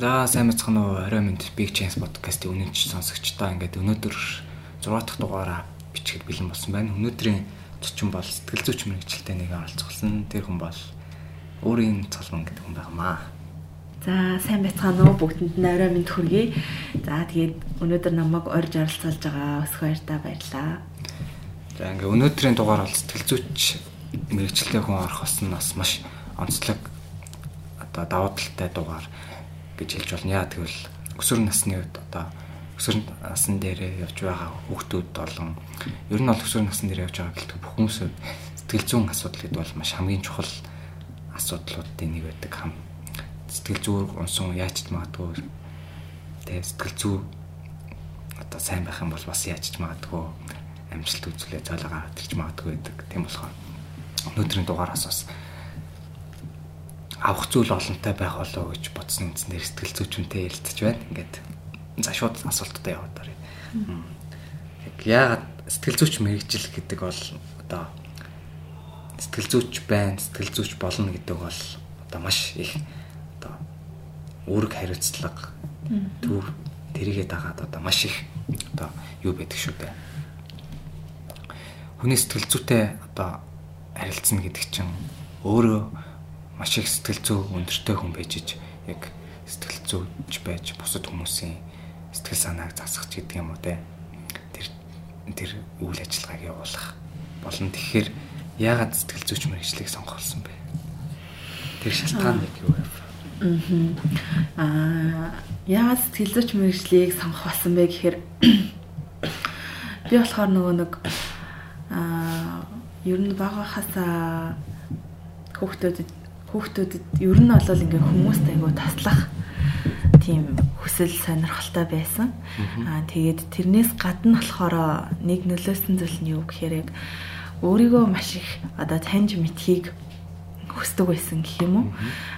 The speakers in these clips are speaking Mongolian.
За сайн мэцхан уу орой минь Big Chance podcast-ийн үнэнч сонсогчдоо ингээд өнөөдөр 6 дахь дугаараа бичгэд бэлэн болсон байна. Өнөөдрийн зочин бол сэтгэл зүйч мэрэгчлээ нэгэн оролцуулсан. Тэр хүн бол өөрийн цалман гэдэг хүн байнамаа. За сайн байцгаана уу бүгдэнд нь орой минь хүргэе. За тэгээд өнөөдөр намайг орж оролцуулж байгаа өсөх баяртай баярлаа. За ингээ өнөөдрийн дугаар бол сэтгэл зүйч мэрэгчлээ хүн орох болсон нас маш онцлог одоо давуу талтай дугаар гэж хэлж болно. Яа тэгвэл өсвөр насны үед одоо өсвөр насны дээрээ явж байгаа хүүхдүүд болон ер нь бол өсвөр насны дээр явж байгаа гэлтэг бүх хүмүүсд сэтгэл зүйн асуудал гэдэг бол маш хамгийн чухал асуудлуудын нэг байдаг хам. Сэтгэл зүй унсан яач ч магадгүй тэгээ сэтгэл зүй одоо сайн байх юм бол бас яач ч магадгүй амжилт үзүүлээ цаалгаа тэрч магадгүй байдаг. Тийм болохоор өнөөдрийн дугаараас бас авах зүйл олонтой байх болоо гэж бодсон үндсээр сэтгэл зүйчүнтэй ярилцж байна. Ингээд за шууд асуулттай яваад. Яг яагаад сэтгэл зүйч мэрэгжил гэдэг бол одоо сэтгэл зүйч байна, сэтгэл зүйч болно гэдэг бол одоо маш их одоо үүрэг хариуцлага төв тэрийгэ дагаад одоо маш их одоо юу байдаг шүү дээ. Хүний сэтгэл зүйтэй одоо харилцна гэдэг чинь өөрөө маш их сэтгэл зүй өндөртэй хүн байж иж яг сэтгэл зүйч байж бусад хүмүүсийн сэтгэл санааг засах гэдэг юм уу те? Тэр тэр үйл ажиллагааг явуулах болно. Тэгэхээр яагаад сэтгэл зүйч мэрэгчлийг сонгосон бэ? Тэр шалтгаан нэг юу вэ? Аа яагаад сэтгэл зүйч мэрэгчлийг сонгох болсон бэ гэхээр би болохоор нөгөө нэг аа ер нь бага хасаа хүүхдүүдэд хүүхдүүдэд ер нь бол ингээ хүмүүст айгу таслах тийм хүсэл сонирхолтой байсан. Аа тэгээд тэрнээс гадна болохоор нэг нөлөөсөн зүйл нь юу гэхээр яг өөрийгөө маш их одоо таньж мэдхийг хүсдэг байсан гэх юм уу.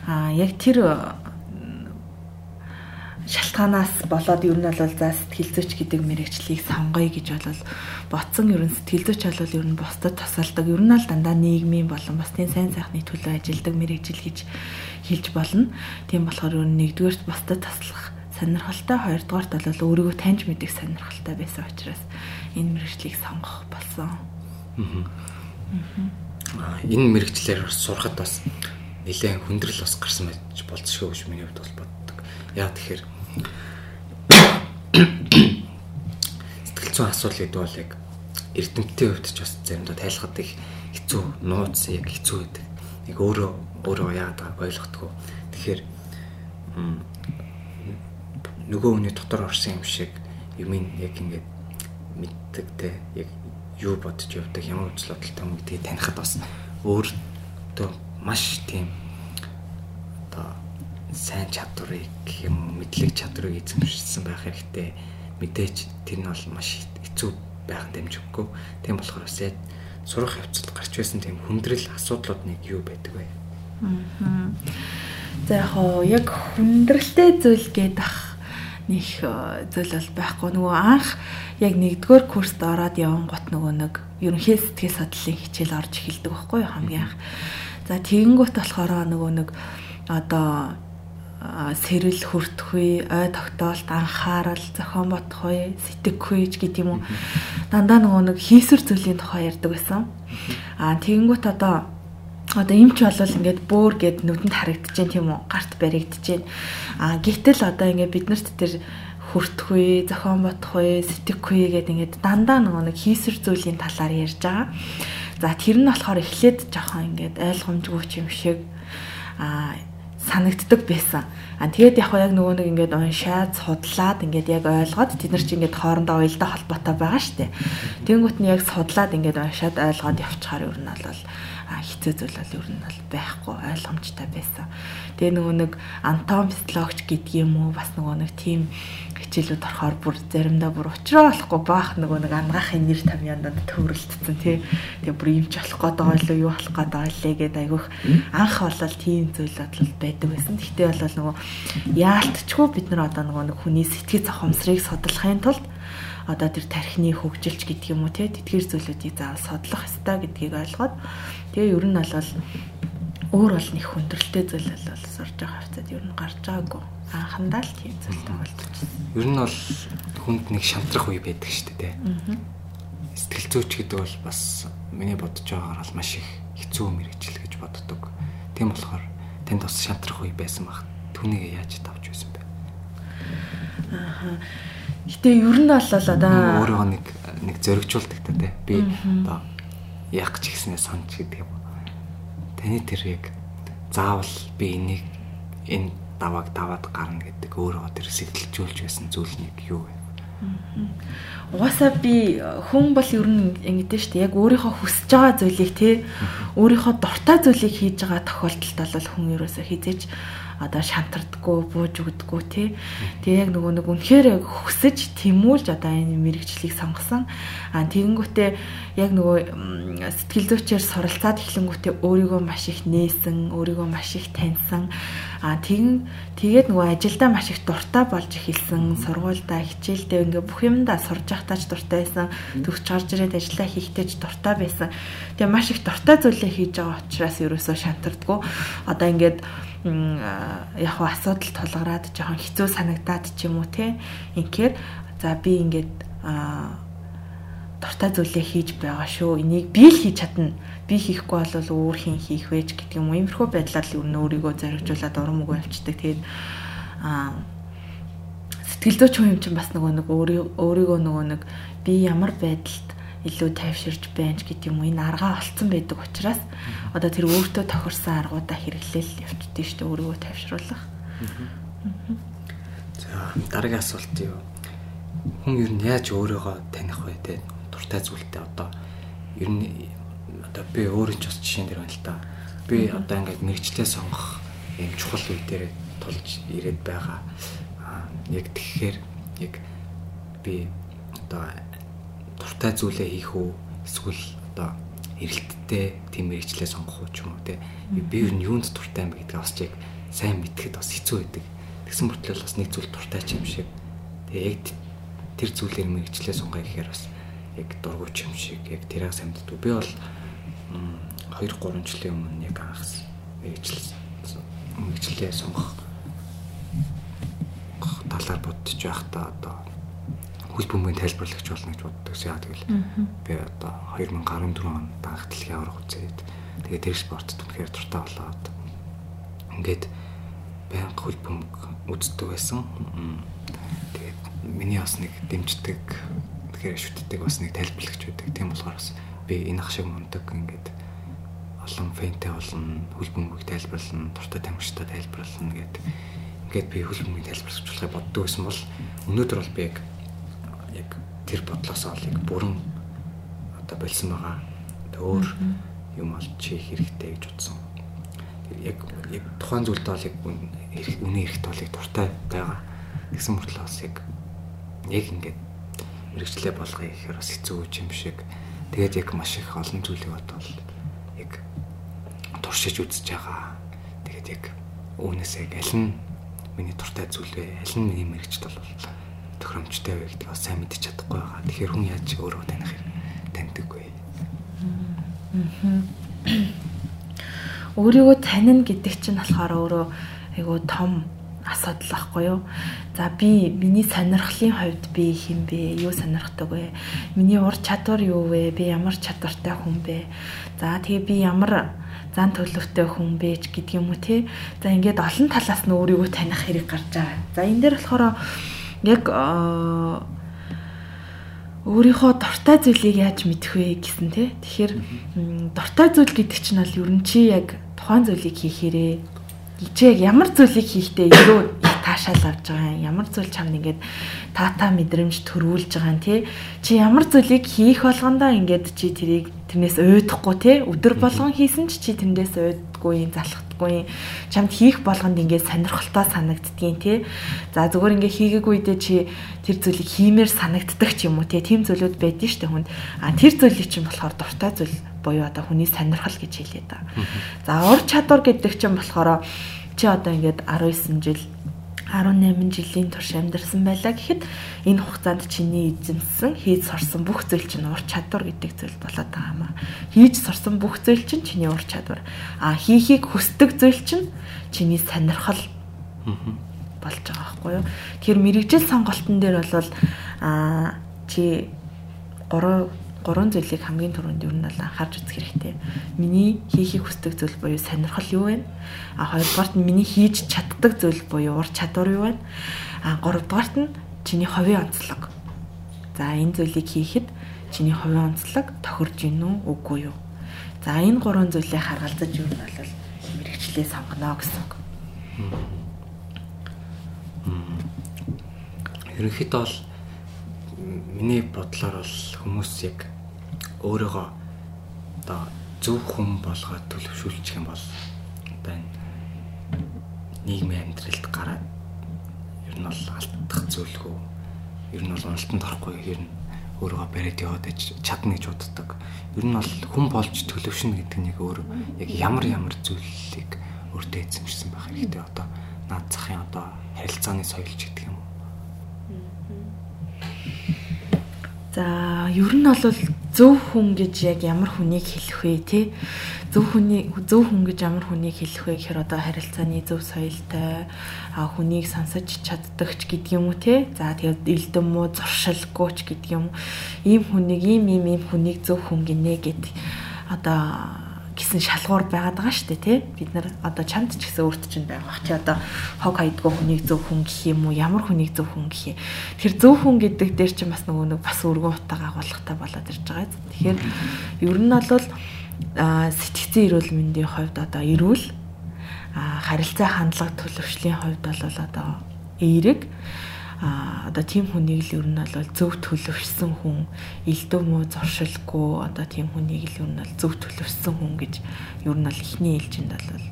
Аа яг тэр шалтгаанаас болоод ер нь бол за сэтгэл зүйч гэдэг мэрэгчлийг сонгоё гэж бол ботсон ер нь сэтгэл зүйч бол ер нь бусдад тусалдаг. Ер нь л дандаа нийгмийн болон бусдын сайн сайхны төлөө ажилладаг мэрэгжил гэж хэлж болно. Тийм болохоор ер нь нэгдүгээрт бусдад таслах сонирхолтой, хоёрдугаарт бол өөрийгөө таньж мэдэх сонирхолтой байсан учраас энэ мэрэгчлийг сонгох болсон. Аа энэ мэрэгчлэр сурахад бас нэлээд хүндрэл бас гарсан байж болцшгүй гэж миний хувьд бол боддог. Яа тэгэхээр Сэтгэл зүйн асуудал гэдэг бол яг эрдэмтдийн хувьд ч бас заримдаа тайлхад их хэцүү нууц яг хэцүү байдаг. Яг өөрөө өөрөө яагаад ойлгохгүй. Тэгэхээр нөгөө хүний дотор орсон юм шиг юм яг ингээд мэддэгтэй яг юу бодож явдаг ямар үзэл бодолтой юм гэдгийг танихад бас өөртөө маш тийм одоо сайн чадварыг юм мэдлэг чадварыг эзэмшсэн байх хэрэгтэй. Мэдээж тэр нь бол маш хэцүү байх дэмжиггүй. Тийм болохоор бас яг сурах явцад гарч байсан тийм хүндрэл асуудлууд нэг юу байдаг вэ? Аа. За яг яг хүндрэлтэй зүйл гээд ах нэг э, зүйл бол байхгүй. Нөгөө анх яг нэгдүгээр курст ороод явсан гот нөгөө нэг ерөнхий сэтгэл судлалын хичээл орж эхэлдэг байхгүй юу хамгийн анх. За тэгэнгүүт болохоор нөгөө нэг одоо сэрэл хүртэхгүй, ой тогтоолт, анхаарал, зохион бодохгүй, сэтгэхгүй ч гэдэг юм уу. Дандаа нөгөө нэг хийсвэр зүйлийн тухай ярьдаг байсан. Аа тэгэнгүүт одоо одоо эмч болвол ингээд бөөр гэд нүдэнд харагдаж байна тийм үү? Гарт баригдаж байна. Аа гэтэл одоо ингээд биднэрт тэр хүртэхгүй, зохион бодохгүй, сэтгэхгүй гэд ингээд дандаа нөгөө нэг хийсвэр зүйлийн талаар ярьж байгаа. За тэр нь болохоор эхлээд жоохон ингээд ойлгомжгүй юм шиг аа санагддаг байсан. А тэгээд яг яг нөгөө нэг ингээд уншаад судлаад ингээд яг ойлгоод тэд нар чи ингээд хоорондоо уялдаа холбоотой байгаа штэ. Тэнгүүт нь яг судлаад ингээд уншаад ойлгоод явчихаар ер нь бол хэцүү зүйл бол ер нь бол байхгүй ойлгомжтой байсан. Тэгээ нөгөө нэг антомфизиологч гэдэг юм уу бас нөгөө нэг тийм хичээлүүд орохоор бүр заримдаа бүр уучраа болохгүй баах нөгөө нэг ангаахын нэр тамьяандад төвөрлөлтсөн тий. Тэгээ бүр юмч болох байгаа илүү юу болох гээд байгаа лээ гэд айгүйх анх болол тийм зүйл бодлол байдаг байсан. Гэхдээ бол нөгөө яалтчгүй бид нар одоо нөгөө нэг хүний сэтгэл зохиомсрыг судлахын тулд одоо тэр тархины хөгжилч гэдэг юм уу те тэтгэр зүйлүүдийг заавал судлах ёстой гэдгийг ойлгоод тэгээ ер нь бол өөр бол нэг хүндрэлтэй зүйл бол сурж байгаа хавцад ер нь гарч байгаагүй. анхандаа л тийм зүйл тохиолдож байна. Ер нь бол хүнд нэг шантрах үе байдаг шүү дээ. Сэтгэл зүйч гэдэг бол бас миний бодож байгаагаар бол маш их хэцүү мэрэгжил гэж боддог. Тийм болохоор танд бас шантрах үе байсан баг. Түүнийг яаж тавж байсан бэ? Аа. Гэтэ ер нь бол одоо өөрийгөө нэг нэг зөргижүүлдэг та тий. Би одоо яах гэж гиснээ сонч гэдэг юм. Таны тэр яг заавал би энийг энэ давааг даваад гарна гэдэг өөрөө тэр сэтэлжүүлж байсан зүйл нэг юу вэ? Угаасаа би хүн бол ер нь ингэдэж штэ. Яг өөрийнхөө хүсэж байгаа зүйлийг те өөрийнхөө дуртай зүйлийг хийж байгаа тохиолдолд бол хүн ерөөсөө хизээж одоо шантардггүй бууж өгдөггүй тий. Тэгээ яг нөгөө нэг үнэхээр яг хөсөж тэмүүлж одоо энэ мэрэгчлийг сонгосон. А тэгэнгүүтээ яг нөгөө сэтгэл зүйчээр суралцаад эхлэнгүүтээ өөрийгөө маш их нээсэн, өөрийгөө маш их таньсан. А тэгэн тэгээд нөгөө ажилдаа маш их дуртай болж эхэлсэн. Сургуульдаа хичээлдээ ингээ бүх юмдаа сурж байхдаач дуртай байсан. Төгсч гарч ирээд ажиллаа хийхтэйч дуртай байсан. Тэгээ маш их дуртай зүйлээ хийж байгаа учраас ерөөсөө шантардггүй. Одоо ингээд яг хуу асуудал тулгараад жоохон хэцүү санагдаад ч юм уу те инхээр за би ингээд дуртай зүйлээ хийж байгаа шүү. Энийг би л хийж чадна. Би хийхгүй бол өөр хин хийх вэж гэдэг юм уу. Иймэрхүү байдлаар л өөрийгөө зоригжуулаад урам өгөө авчдаг. Тэгээд сэтгэл зүйч хүн юм чинь бас нөгөө нэг өөрийгөө нөгөө нэг би ямар байдалд илүү тайвширч байна гэдэг юм уу энэ аргаа олцсон байдаг учраас одоо тэр өөртөө тохирсон аргуудаа хэрэглээл явчихдээ шүү дээ өөрийгөө тайвшруулах. За дараагийн асуулт юу? Хүн ер нь яаж өөрийгөө таних вэ те? Дуртай зүйлтэй одоо ер нь одоо би өөрөө ч бас жишээн дээр байна л та. Би одоо ингээд мэрэгчлээ сонгох юм чухал үе дээр тулж ирээд байгаа. Аа яг тэгэхээр яг би одоо дуртай зүйлээ хийх үү эсвэл одоо эрэлттэй тийм мэрэгчлээ сонгох уу ч юм уу те би ер нь юунд дуртай юм гэдгийг бас яг сайн мэдхэд бас хэцүү байдаг. Тэгсэн мөртлөө бас нэг зүйл дуртай ч юм шиг. Тэгээ яг тэр зүйлээр мэрэгчлээ сонгоё гэхээр бас яг дургуйч юм шиг яг тэрийг сайн мэддэг. Би бол 2 3 жилийн өмнө яг анх мэрэгчлээ мэрэгчлээ сонгох талаар бодож байхдаа одоо хөл бөмбөгийн тайлбарлагч болно гэж боддог. Яа тэгэл би одоо 2014 онд анх дэлхийн аврах үзээд тэгээд тэр спортод үнэхээр дуртай болоод ингээд баян хөл бөмбөг үздэг байсан. Тэгээд миний бас нэг дэмждэг тэгэхээр шүтдэг бас нэг тайлбарлагч байдаг. Тийм болохоор бас би энэ ах шиг мундаг ингээд олон фэнтэй болно, хөл бөмбөг тайлбарлана, дуртай тамирчтай тайлбарлана гэдэг ингээд би хөл бөмбөгийн тайлбарлаж болохыг боддог байсан бол өнөөдөр бол би яг тэр бодлоос олыг бүрэн одоо болсон байгаа. Тэг өөр юм олж хийх хэрэгтэй гэж утсан. Яг яг тухайн зүйлд бол яг үнэ эрэхт бол яг дуртай байгаа. Гэсэн мөртлөө бас яг яг ингээд мэрэгчлээ болгоё гэхээр бас хэцүү юм шиг. Тэгээд яг маш их олон зүйлийг бодвол яг туршиж үзэж байгаа. Тэгээд яг яг аль нь миний дуртай зүйл вэ? Аль нь миний мэрэгчд бол тохиромжтой вэ гэдгийг бас сайн мэдчих чадахгүй байгаа. Тэгэхээр хүн яаж өөрөө таних хэрэг таньдаг вэ? Өөрийгөө танина гэдэг чинь болохоор өөрөө айгуу том асуудал байхгүй юу? За би миний сонирхлын хувьд би хэм бэ? Юу сонирхдаг вэ? Миний ур чадвар юу вэ? Би ямар чадвартай хүн бэ? За тэгээ би ямар зан төлөвтэй хүн бэ гэдэг юм уу те? За ингээд олон талаас нь өөрийгөө таних хэрэг гарч байгаа. За энэ дээр болохоор яг өөрийнхөө дуртай зүйлийг яаж мэдэх вэ гэсэн тий. Тэгэхээр дуртай зүйл гэдэг чинь бол ер нь чи яг тухайн зүйлийг хийхээрээ чи яг ямар зүйлийг хийхдээ илүү их таашаал авч байгаа юм. Ямар зүйл чамд ингээд таата мэдрэмж төрүүлж байгаа юм тий. Чи ямар зүйлийг хийх болгондоо ингээд чи тэрийг тэрнээс уйдахгүй тий. Өдөр болгон хийсэн ч чи тэрнээс уйдахгүй залах чадахгүй чамд хийх болгонд ингээд сонирхолтой санагддгийн тий за зүгээр ингээд хийгээгүй үедээ чи тэр зүйлийг хиймээр санагддаг ч юм уу тий тийм зүйлүүд байдэн штэ хүнд. А тэр зүйлийг чинь болохоор дуртай зүйл буюу одоо хүний сонирхол гэж хэлээ да за ур чадвар гэдэг чинь болохоор чи одоо ингээд 19 жил 18 жилийн турш амьдарсан байлаа гэхэд энэ хугацаанд чиний эзэмсэн хийж сурсан бүх зүйл чинь ур чадвар гэдэг зүйл болоод байгаа юм аа. Хийж сурсан бүх зүйл чинь чиний ур чадвар. А хийхийг хүсдэг зүйл чинь чиний сонирхол. болж байгаа байхгүй юу. Тэгэхээр мэрэгжил сонголтын дээр бол аа чи 3 гурван зүйлийг хамгийн түрүүнд ер нь бол анхаарч үзэх хэрэгтэй. Миний хийхийг хүсдэг зүйл буюу сонирхол юу вэ? А хоёрдугаарт нь миний хийж чаддаг зүйл буюу ур чадвар юу вэ? А гуравдугаарт нь чиний ховын онцлог. За энэ зүйлийг хийхэд чиний ховын онцлог тохирж гинүү үгүй юу? За энэ гурван зүйлийг харгалзаж юу нь бол мэрэгчлээ сонгоно гэсэн үг. Ерөнхийдөө бол миний бодлоор бол хүмүүс яг өөрийгөө одоо зөв хүн болгоод төлөвшүүлчих юм бол энэ нийгмийн амьдралд гараад ер нь бол алдах зүйлгүй ер нь бол уналтанд орохгүй ер нь өөрийгөө бариад яваад чадна гэж боддог. Ер нь бол хүн болж төлөвшнө гэдэг нэг өөр яг ямар ямар зүйлийг өөртөө эзэмшсэн байх хэрэгтэй. Одоо наад захын одоо харилцааны соёлч гэдэг юм За ер нь бол зөв хүн гэж яг ямар хүнийг хэлэх вэ те? Зөв хүний зөв хүн гэж ямар хүнийг хэлэх вэ гэхээр одоо харилцааны зөв соёлтой хүнийг сонсож чаддагч гэдэг юм уу те? За тэгээд элдэм муу зуршилгүйч гэдэг юм ийм хүнийг ийм ийм ийм хүнийг зөв хүн гинэ гэд одоо гэсэн шалгуур байгаад байгаа шүү дээ тий. Бид нар одоо чамд ч гэсэн өөрт чинь байгаа чи одоо хог хайдгүй хүнийг зөв хүн гэх юм уу? Ямар хүнийг зөв хүн гэх юм? Тэр зөв хүн гэдэг дээр чинь бас нөгөө нэг бас өргөн утга агуулгатай болоод ирж байгаа. Тэгэхээр ер нь бол сэтгцэн эрүүл мэндийн хувьд одоо эрүүл харилцаа хандлага төлөвшлийн хувьд бол одоо эерэг а одоо тийм хүнийг л ер нь бол зөв төлөвшсөн хүн элдв муу зоршилгүй одоо тийм хүнийг л ер нь бол зөв төлөвшсөн хүн гэж ер нь бол ихний ээлжинд бол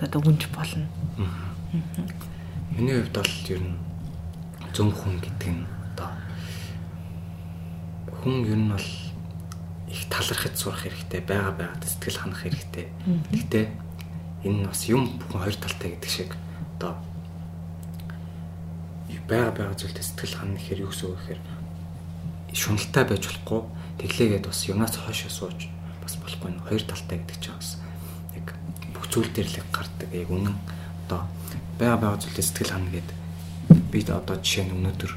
одоо үнж болно. Миний хувьд бол ер нь зөв хүн гэдэг нь одоо хүн ер нь бол их талархаж сурах хэрэгтэй, байгаа байгаад сэтгэл ханах хэрэгтэй. Гэхдээ энэ нь бас юм бүхэн хоёр талтай гэдэг шиг одоо байга байга зүйлтэй сэтгэл хана гэхээр юу гэсэн үг гэхээр шуналтай байж болохгүй. Тэглээгээд бас юмнаас хойш сууж бас болохгүй нь хоёр талтай гэдэг чинь бас яг бүх зүйл дээр л гардаг. Яг үнэн одоо байга байга зүйлтэй сэтгэл хана гэд би одоо жишээ нь өнөөдөр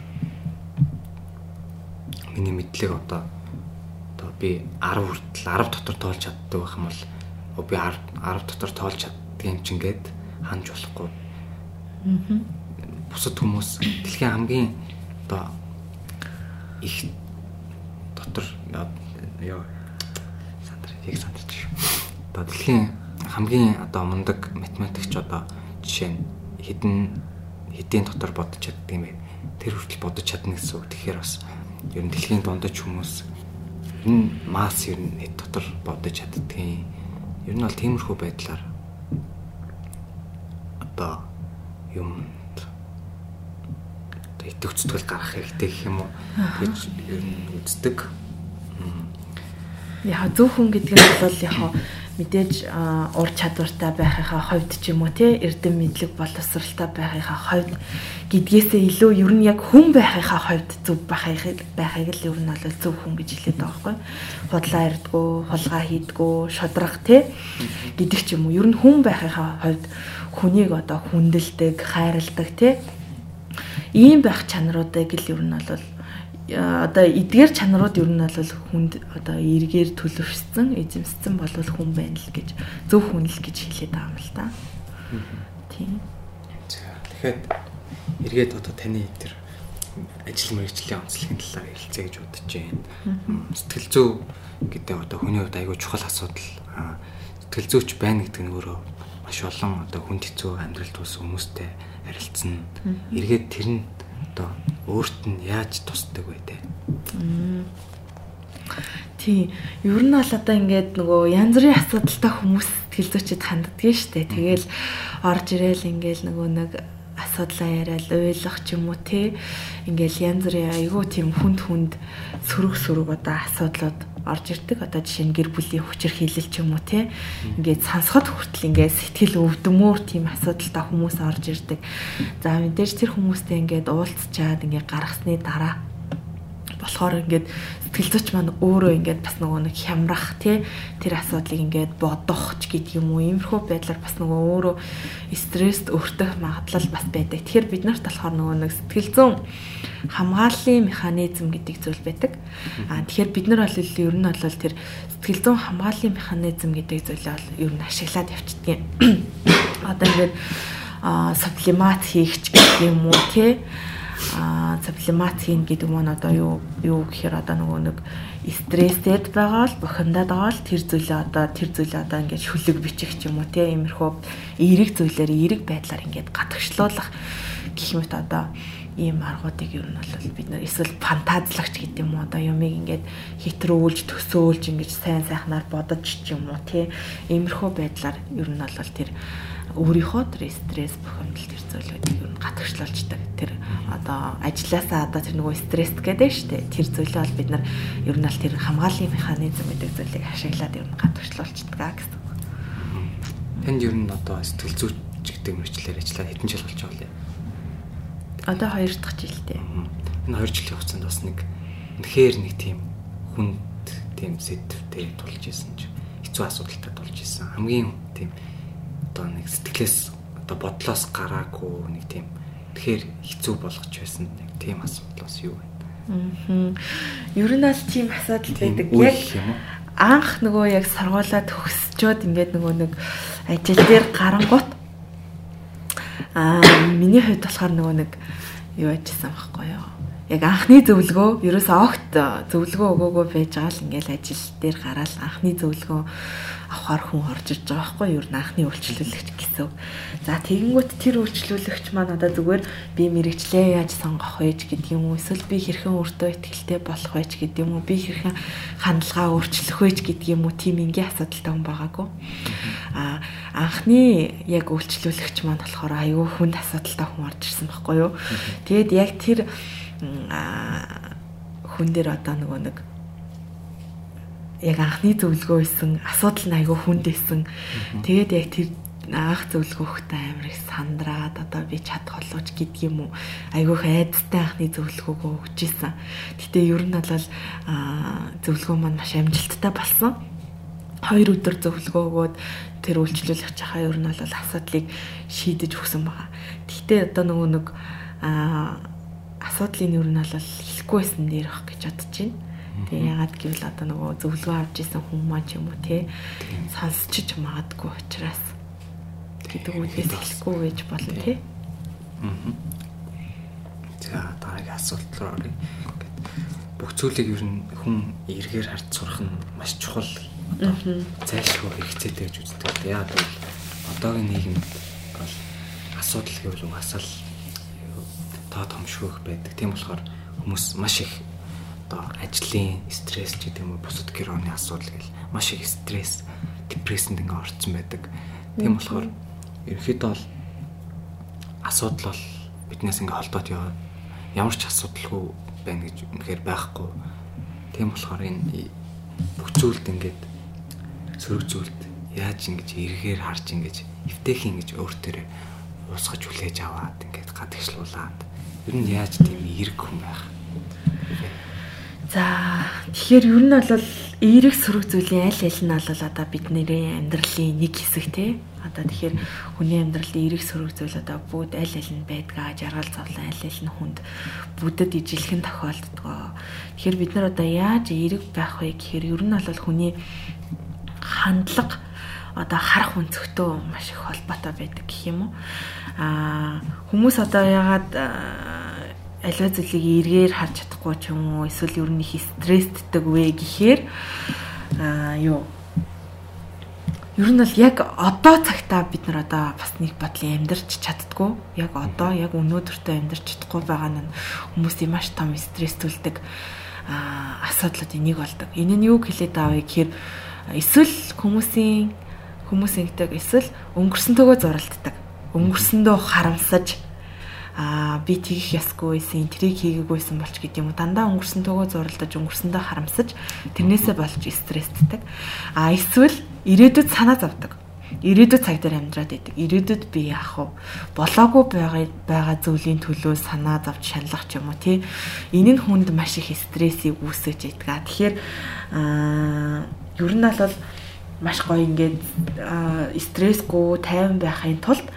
миний мэдлэг одоо одоо би 10 хүртэл 10 дотор тоолж чаддаг байх юм бол би 10 дотор тоолж чаддаг юм чинь гээд ханж болохгүй. Аа бусад хүмүүс дэлхийн хамгийн одоо их дотор яа сандар яг сандарч шүү. Одоо дэлхийн хамгийн одоо мундаг математикч одоо жишээ нь хэдэн хэдийн дотор бодож чаддаг юм бэ? Тэр хүртэл бодож чадна гэсэн үг. Тэгэхээр бас ер нь дэлхийн дундаж хүмүүс энэ масс ер нь хэд дотор бодож чаддгийн ер нь бол тиймэрхүү байдлаар одоо юм идэвхцэтгэл гаргах хэрэгтэй гэх юм уу гэж ер нь үздэг. Яг зөв хүн гэдэг нь бол яг мэдээж ур чадвартай байхынхаа хувьд ч юм уу те эрдэм мэдлэг боловсралтай байхынхаа хувьд гэдгээсээ илүү ер нь яг хүн байхынхаа хувьд зөв байхыг байхыг л ер нь бол зөв хүн гэж хэлээд байгаа байхгүй. Худлаа ирдгүү, хулгай хийдгүү, шодрах те гэдэг ч юм уу. Ер нь хүн байхынхаа хувьд хүнийг одоо хүндэлдэг, хайрладаг те ийм байх чанаруудыг л ер нь бол одоо эдгээр чанарууд ер нь бол хүнд одоо эргээр төлөвшсөн, эзэмссэн бол хүн байна л гэж зөв хүн л гэж хэлээд байгаа юм л да. Тийм. За тэгэхээр эргээд одоо таны тэр ажил мэргэжлийн онцлогийн талаар ярилцъя гэж бодож байна. Сэтгэл зүй гэдэг одоо хүний хувьд аягүй чухал асуудал. Сэтгэл зүйч байна гэдэг нь өөрөө маш олон одоо хүнд хэцүү амьдралд ус хүмүүстэй харилцсан. Эргээд тэр нь одоо өөрт нь яаж тусдаг вэ те? Тий. Ер нь бол одоо ингээд нөгөө янз бүрийн асуудалтай хүмүүс сэтгэл зүйчэд ханддаг шүү дээ. Тэгэл орж ирээл ингээд нөгөө нэг асуудлаа яриад ойлгох ч юм уу те. Ингээд янз бүрийн айгүй тийм хүнд хүнд сөрөг сөрөг одоо асуудлууд орж ирдэг. Одоо жишээ нь гэр бүлийн хүчээр хилэл ч юм уу те. Ингээд сансахад хүртэл ингээд сэтгэл өвдмөр тийм асуудалтай хүмүүс орж ирдэг. За мэдээж тэр хүмүүстэй ингээд уулзчаад ингээд гаргасны дараа болохоор ингээд сэтгэл зүйч маань өөрөө ингээд бас нөгөө нэг хямрах тий тэр асуудлыг ингээд бодох ч гэдэг юм уу иймэрхүү байдлаар бас нөгөө өөрөө стресст өртөх магадлал бас байдаг. Тэгэхээр бид нарт болохоор нөгөө нэг сэтгэл зүйн хамгааллын механизм гэдэг зүйл байдаг. Аа тэгэхээр бид нар бол ер нь бол тэр сэтгэл зүйн хамгааллын механизм гэдэг зүйлээ бол ер нь ашиглаад явчихдаг. Одоо ингээд а саплимат хийх ч гэх юм уу тий а саплимат хийн гэдэг нь одоо юу юу гэхээр одоо нөгөө нэг стресстэд байгаа л бухимдаад байгаа л тэр зүйлээ одоо тэр зүйлээ одоо ингээд шүлэг бичих ч юм уу тий иймэрхүү эерэг зүйлээр эерэг байдлаар ингээд гадагшлуулах гэх мэт одоо ийм аргуудыг ер нь бол бид нар эсвэл фантазлагч гэдэг юм уу одоо юмыг ингээд хитрүүлж төсөөлж ингэж сайн сайхнаар бодож ч юм уу тий иймэрхүү байдлаар ер нь бол тэр өөрийнхөө тэр стресс бухимдал тэр зүйлүүдийг ер нь гатгчлуулждаг. Тэр одоо ажилласаа одоо тэр нөгөө стресс гэдэг шүү дээ. Тэр зүйлээ бол бид нар ер нь аль тэр хамгааллын механизм гэдэг зүйлийг ашиглаад ер нь гатгчлуулждаг гэсэн. Танд ер нь одоо сэтгэл зүйч гэдэг мэрэгчлэр ажиллаад хэдэн жил болж байгаа вэ? Одоо 2 дахь жилдээ. Энэ 2 жилийн хугацаанд бас нэг үнэхээр нэг тийм хүнд тийм сэдвтэй тулж исэн ч хэцүү асуудалтай тулж исэн. Хамгийн тийм одоо нэг сэтгэлээс одоо бодлоос гараагүй нэг тийм тэгэхээр хэцүү болгож байсан нэг тийм асуудал бас юу вэ? Аа. Ер нь аль тийм асуудал байдаг. Яг анх нөгөө яг сургуулаа төгсчөөд ингээд нөгөө нэг ажил дээр гарангуут аа миний хувьд болохоор нөгөө нэг юу ажилласан байхгүй юу? яг анхны зөвлөгөө ерөөсөө огт зөвлөгөө өгөөгөө байж байгаа л ингээл ажил дээр гараад анхны зөвлөгөө авахар хүн орж иж байгаа байхгүй юу? Анхны үйлчлүүлэгч гэсэн. За тэгэнгүүт тэр үйлчлүүлэгч маань одоо зүгээр би мэрэгчлээ яаж сонгох вэ гэдэг юм уу? Эсвэл би хэрхэн өөртөө ихтэй болох вэ гэдэг юм уу? Би хэрхэн хандлагаа өөрчлөх вэ гэдэг юм уу? Тим ингийн асуудалтай хүн байгаагүй. А анхны яг үйлчлүүлэгч маань болохоор аюу хүнд асуудалтай хүн орж ирсэн байхгүй юу? Тэгэд яг тэр хүн дээр одоо нөгөө нэг яг анхны зөвлөгөө исэн асуудал нь айгүй хүнд исэн. Тэгээд яг тэр анх зөвлөгөөхтэй амар их сандраад одоо би чадах болооч гэдэг юм уу айгүйх айдастай анхны зөвлөгөөгөө өгч исэн. Гэтэ ер нь бол зөвлөгөө маань маш амжилттай болсон. Хоёр өдөр зөвлөгөө өгөөд тэр үйлчлүүлэгч хаа ер нь бол асуудлыг шийдэж өгсөн байгаа. Гэтэ одоо нөгөө нэг асуудлын ер нь бол хэлэхгүй байсан нэр ах гэж бодож байна. Тэгээ ягаад гэвэл одоо нөгөө зөвлөгөө авч исэн хүн маань ч юм уу те сонсчиж магадгүй учраас гэдэг үгээс хэлэхгүй байж болно те. Аа. За дараагийн асуулт руу оръё. Бүх зүйлийг ер нь хүн эргээр харж сурах нь маш чухал. Одоо зайлшгүй хэрэгцээтэй гэж үздэг. Яагаад гэвэл одоогийн нийгэмд бол асуудал гэвэл угаасаа л тоо томшгөх байдаг. Тийм болохоор хүмүүс маш их одоо ажлын стресс ч гэдэг юм уу бусад гэрооны асуудал гэл маш их стресс, депрессэнд ингээ орцсон байдаг. Тийм болохоор ерөнхийдөө бол асуудал бол биднээс ингээ холдоод яваад ямар ч асуудалгүй байна гэж үнэхээр байхгүй. Тийм болохоор энэ бүх зүйлд ингээд сөрөг зүйлд яаж ингэж эргээр харж ингэж эвтэйх ингэж өөртөө уусгаж хүлээж аваад ингээд гадагшлуулаад Ер нь яаж тийм эерэг хүн байх? За тэгэхээр ер нь бол эерэг сөрөг зүйлийн аль аль нь бол одоо бидний амьдралын нэг хэсэг тий. Одоо тэгэхээр хүний амьдралд эерэг сөрөг зүйл одоо бүгд аль аль нь байдгаа жаргал зовлон аль аль нь хүнд бүдэд ижилхэн тохиолддгоо. Тэгэхээр бид нар одоо яаж эерэг байх вэ гэхээр ер нь бол хүний хандлага одоо харах өнцгтөө маш их холбоотой байдаг гэх юм уу. Аа хүмүүс одоо ягаад аливаа зүйлийг эргээр харж чадахгүй ч юм уу эсвэл ер нь их стрессддэг вэ гэхээр аа юу Ер нь бол яг одоо цагтаа бид нар одоо бас нэг бодлын амьдарч чаддгүй. Яг одоо яг өнөөдөртөө амьдарч чадахгүй байгаа нь хүмүүсийн маш том стресс төлдөг асуудлуудын нэг болдог. Энэ нь юу хэлээд авъя гэхээр эсвэл хүмүүсийн хүмүүсийн гэдэг эсвэл өнгөрсөнтөөгөө зуралддаг. Өнгөрсөндөө харамсаж аа би тэгэх ясгүй байсан, трийг хийгээгүйсэн болч гэдэг юм уу. Дандаа өнгөрсөн төгөө зурлаж, өнгөрсөндөө харамсаж тэрнээсээ болж стрессддэг. Аа эсвэл ирээдүйд санаа зовдөг. ирээдүйд цаг дээр амьдраад идэг. Ирээдүйд би яах вэ? Болоогүй байгаа байгаа зүйлийн төлөө санаа зовж шаналгах ч юм уу тий. Энэ нь хүнд маш их стрессийг үүсгэж идэг. Тэгэхээр аа ер нь бол маш гоё ингээд стрессгүй тайван байхын тулд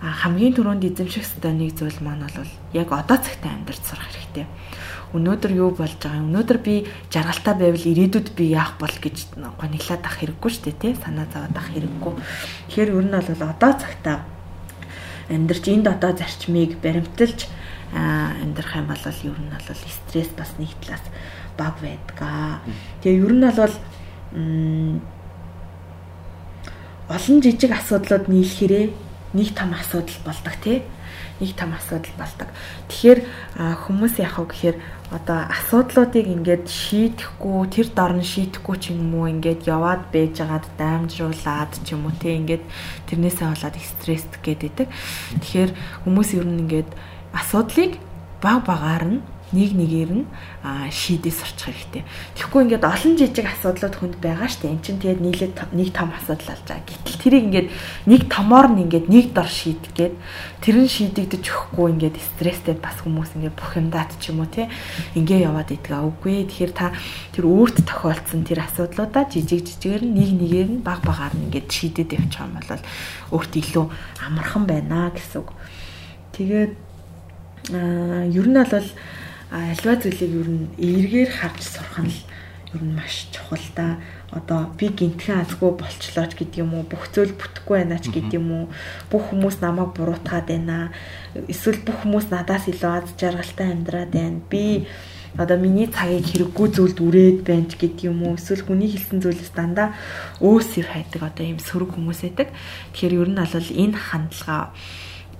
хамгийн түрүүнд эзэмших ёстой нэг зүйл маань бол яг одоо цагтаа амьдарч сурах хэрэгтэй. Өнөөдөр юу болж байгаа юм? Өнөөдөр би жаргалтай байвал ирээдүйд би яах бол гэж гониглаад ах хэрэггүй шүү дээ тий. Санаа зовоод ах хэрэггүй. Тэгэхээр ер нь бол одоо цагтаа амьдрч энд одоо зарчмыг баримталж амьдрах юм бол ер нь бол стресс бас нэг талаас баг байдгаа. Тэгээ ер нь бол олон жижиг асуудлууд нийлхэрээ нэг том асуудал болдог тий нэг том асуудал болдог. Тэгэхээр хүмүүс яах вэ гэхээр одоо асуудлуудыг ингээд шийдэхгүй тэр дор нь шийдэхгүй ч юм уу ингээд яваад байж байгаад даймжруулаад ч юм уу те ингээд тэрнээсээ болоод стресст гэдэг. Тэгэхээр хүмүүс ер нь ингээд асуудлыг баг багаар нь нэг нэгээр нь шийдээ сурчих хэрэгтэй. Тэгэхгүй ингээд олон жижиг асуудлууд хүнд байгаа штэ. Эн чинь тэгээд нийлээд нэг том асуудал болж байгаа. Гэтэл тэрийг ингээд нэг томоор нь ингээд нэг дор шийдгээд тэр нь шийдэгдэж өгөхгүй ингээд стресстэй бас хүмүүс ингээд бүх юмдаад ч юм уу те ингээ яваад идэх үгүй. Тэгэхээр та тэр өөрт тохиолдсон тэр асуудлуудаа жижиг жижигээр нь нэг нэгээр нь баг багаар нь ингээд шийдээд явчих юм бол өөрт илүү амархан байна гэсэн үг. Тэгээд аа ер нь бол альва зүйлийг ер нь эргээр харж сурах нь ер нь маш чухал да. Одоо би гинтхэн азгүй болчлооч гэдэг юм уу, бүх зүйл бүтэхгүй байна ч гэдэг юм уу, бүх хүмүүс намайг буруутгаад байна. Эсвэл бүх хүмүүс надаас илүү аз жаргалтай амьдраад байна. Би одоо миний цагийг хэрэггүй зүйлд үрээд байна ч гэдэг юм уу эсвэл хүний хэлсэн зүйлээс дандаа өөсөр хайдаг одоо ийм сөрөг хүмүүс байдаг. Тэгэхээр ер нь бол энэ хандлага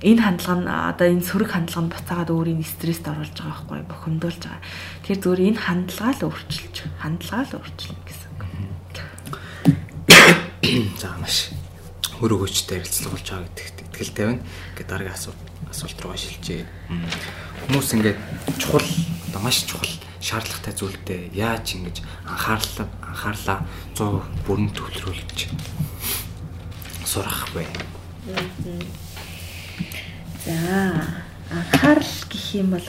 энэ хандлага нь одоо энэ сөрөг хандлага нь буцаагаад өөрийн стресст оруулж байгаа байхгүй бохимдуулж байгаа. Тэгэхээр зөвөр энэ хандлага л өөрчилж, хандлага л өөрчилнө гэсэн үг. За маш хөр өгөөчтэй ярилцлага болж байгаа гэдэгт итгэлтэй байна. Ингээд дараагийн асуулт асуулт руу шилжээ. Хүмүүс ингээд чухал одоо маш чухал шаардлагатай зүйлдээ яаж ингэж анхаарлаа анхаарлаа 100% бүрэн төвлөрүүлж сурах вэ? За анхаарал гэх юм бол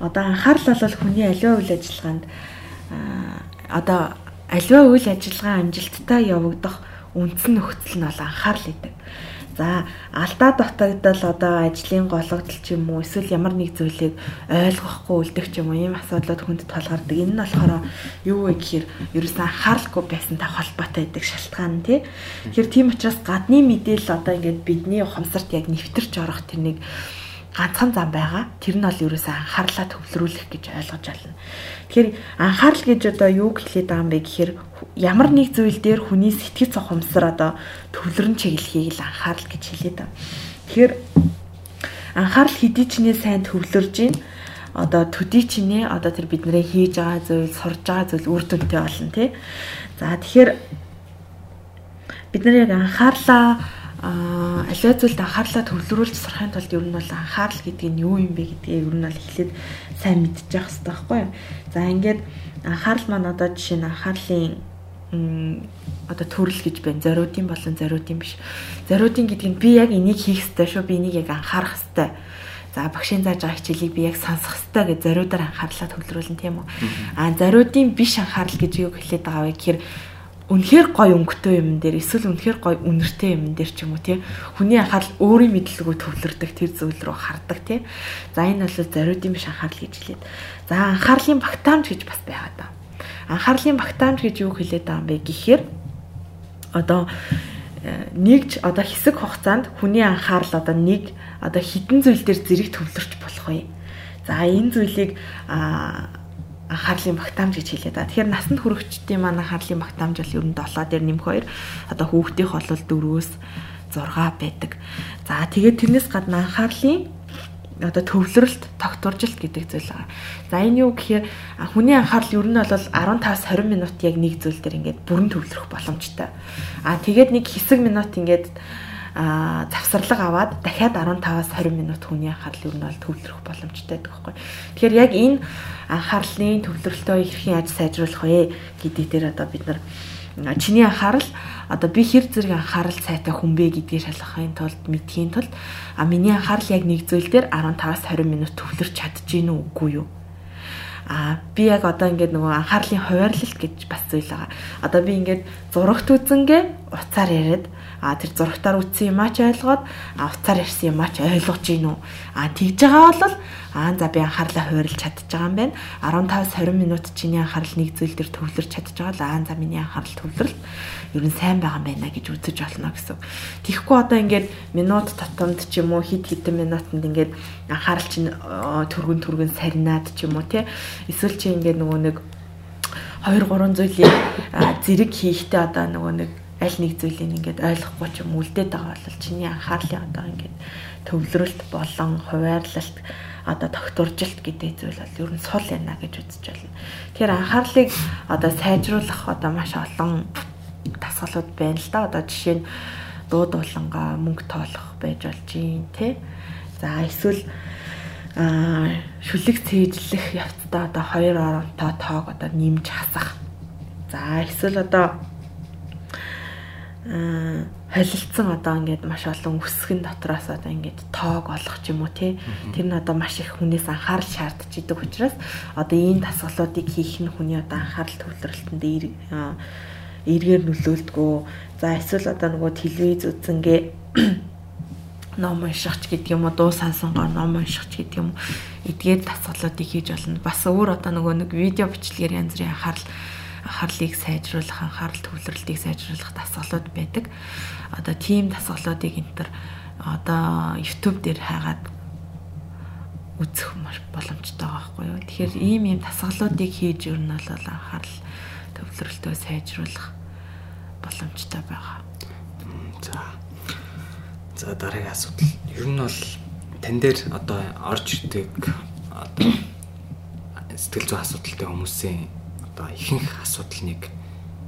одоо анхаарал бол хүний аливаа үйл ажиллагаанд одоо аливаа үйл ажиллагаа амжилттай явагдах үндсэн нөхцөл нь бол анхаарал гэдэг. За алдаа дутагдал одоо ажлын гологдол ч юм уу эсвэл ямар нэг зүйлийг ойлгохгүй үлдэх ч юм уу ийм асуудлууд хүнд толгардаг. Энэ нь болохоор юу вэ гэхээр ерөөсөн анхааралгүй байсантай холбоотой байдаг шалтгаан тий. Тэгэхээр тийм учраас гадны мэдээлэл одоо ингээд бидний ухамсарт яг нэвтэрч орох тэрнийг ганцхан зам байгаа. Тэр нь бол ерөөсөө анхаарлаа төвлөрүүлэх гэж ойлгож байна. Тэгэхээр анхаарал гэж одоо юу хэлээд байгаа юм бэ гэхээр ямар нэг зүйл дээр хүний сэтгэц ухамсар одоо төвлөрөн чиглэхийг л анхаарал гэж хэлээд байна. Тэгэхээр анхаарал хэдий ч нэ сайн төвлөрж ийн одоо төдий ч нэ одоо тэр бидний хийж байгаа зүйл, сурж байгаа зүйл үр дүнтэй болно тий. За тэгэхээр бид нар яг анхаарлаа аа аливаа зүйлд анхаарлаа төвлөрүүлж сурахын тулд ер нь бол анхаарал гэдэг нь юу юм бэ гэдгийг ер нь бол эхлээд сайн мэдчих хэрэгтэй байхгүй юу. За ингээд анхаарал маань одоо жишээ нь анхаарлын одоо төрөл гэж байна. Зориудын болон зориудын биш. Зориудын гэдэг нь би яг энийг хийх ёстой шүү. Би энийг яг анхаарах ёстой. За багшийн зааж байгаа хичээлийг би яг сонсох ёстой гэж зориудаар анхаарлаа төвлөрүүлнэ тийм үү. А зориудын биш анхаарал гэж юу хэлээд байгаа вэ гэхээр үнэхээр гой өнгөтэй юм дээр эсвэл үнэхээр гой үнэртэй юм дээр ч юм уу тий. Хүний анхаарал өөрийн мэдлэгөө төвлөрдөг тэр зүйл рүү хардаг тий. За энэ бол зориудын биш анхаарал гэж хэлээд. За анхаарлын багтаамж гэж бас байгаад байна анхаарлын багтаамж гэж юу хэлээд байгаа юм бэ гэхээр одоо э, нэгж одоо хэсэг хугацаанд хүний анхаарал одоо нэг одоо хідэн зүйл дээр зэрэг төвлөрч болох вэ? За энэ зүйлийг аа анхаарлын багтаамж гэж хэлээд байгаа. Тэгэхээр насанд хүрэгчдийн маань анхаарлын багтаамж бол ер нь 7 дээр нэмэх 2. Одоо хүүхдийнх бол 4-өөс 6 байдаг. За тэгээд тэрнээс гадна анхаарлын одоо төвлөрөлт, тогтворжилт гэдэг зүйл байгаа. За энэ юу гэхээр хүний анхаарал ер нь бол 15-аас 20 минут яг нэг зүйл дээр ингээд бүрэн төвлөрөх боломжтой. А тэгээд нэг хэсэг минут ингээд завсарлага аваад дахиад 15-аас 20 минут хүний анхаарал юу нь бол төвлөрөх боломжтой байдаг байхгүй. Тэгэхээр яг энэ анхаарлын төвлөрөлтөө хэрхэн яаж сайжруулах вэ гэдэг дээр одоо бид нар чиний анхаарал одоо би хэр зэрэг анхаарал цайтай хүн бэ гэдгийг шалгахын тулд мэдхийн тулд а миний анхаарал яг нэг зүйл дээр 15-аас 20 минут төвлөрч чадчихэв үү үгүй юу? А би яг одоо ингээд нөгөө анхаарлын хуваарлалт гэж бас зүйл байгаа. Одоо би ингээд зурагт үзэнгээ уцаар яриад а тэр зурагтаар үтсэн юм ач ойлгоод а уцаар ярьсан юм ач ойлгож гин үү? А тэгж байгаа бол аа за би анхаарлаа хуваарлж чадчих байгаа юм байна. 15-20 минут чиний анхаарал нэг зүйл дээр төвлөрч чадчих байгаа л аа за миний анхаарал төвлөрөл ер нь сайн байгаа юм байна гэж үзэж болно гэсэн. Тэгэхгүй одоо ингээд минут татамд ч юм уу хид хідэн минутанд ингээд анхаарал чинь түргэн түргэн сарнаад ч юм уу тий эсвэл чи ингээд нөгөө нэг 2 3 зүйлийг зэрэг хийхдээ одоо нөгөө нэг аль нэг зүйлийг ингээд ойлгохгүй ч юм үлдээд байгаа бол чиний анхаарлын одоо ингээд төвлөрөлт болон хуваарлалт одоо тогтворжилт гэдэг зүйл бол ер нь сул байна гэж үзэж байна. Тэгэхээр анхаарлыг одоо сайжруулах одоо маш олон дасгалууд байна л да. Одоо жишээ нь дууд улангаа мөнгө тоолох байж болж юм те. За эсвэл аа шүлэг цээжлэх явцдаа одоо хоёр оронтой тоог одоо нэмж хасах. За эсвэл одоо аа холилдсон одоо ингээд маш олон үсгэн дотроос одоо ингээд тоог олох ч юм уу тий Тэр нь одоо маш их хүнээс анхаарал шаардж идэг учраас одоо ийм дасгалуудыг хийх нь хүний одоо анхаарал төвлөрөлтөнд эргээр нөлөөлдгөө. За эсвэл одоо нөгөө телевиз үзэнгээ ном уншихч гэдэг юм уу дуу сансангоо ном уншихч гэдэг юм уу эдгээр дасгалуудыг хийж болно. Бас өөр одоо нөгөө нэг видео бичлэгээр янз бүрийн анхаарал анхаарлыг сайжруулах, анхаарал төвлөрөлтийг сайжруулах дасгалууд байдаг. Одоо тийм дасгалуудыг энэ төр одоо YouTube дээр хайгаад үзэх маш боломжтой байгаа байхгүй юу. Тэгэхээр ийм ийм дасгалуудыг хийж ер нь бол анхаарал төвлөрөлтөө сайжруулах боломжтой байгаа. За. За дараагийн асуудал. Ер нь бол тань дээр одоо орж ирдэг одоо сэтгэл зүйн асуудалтай хүмүүсийн одоо ихэнх асуудал нэг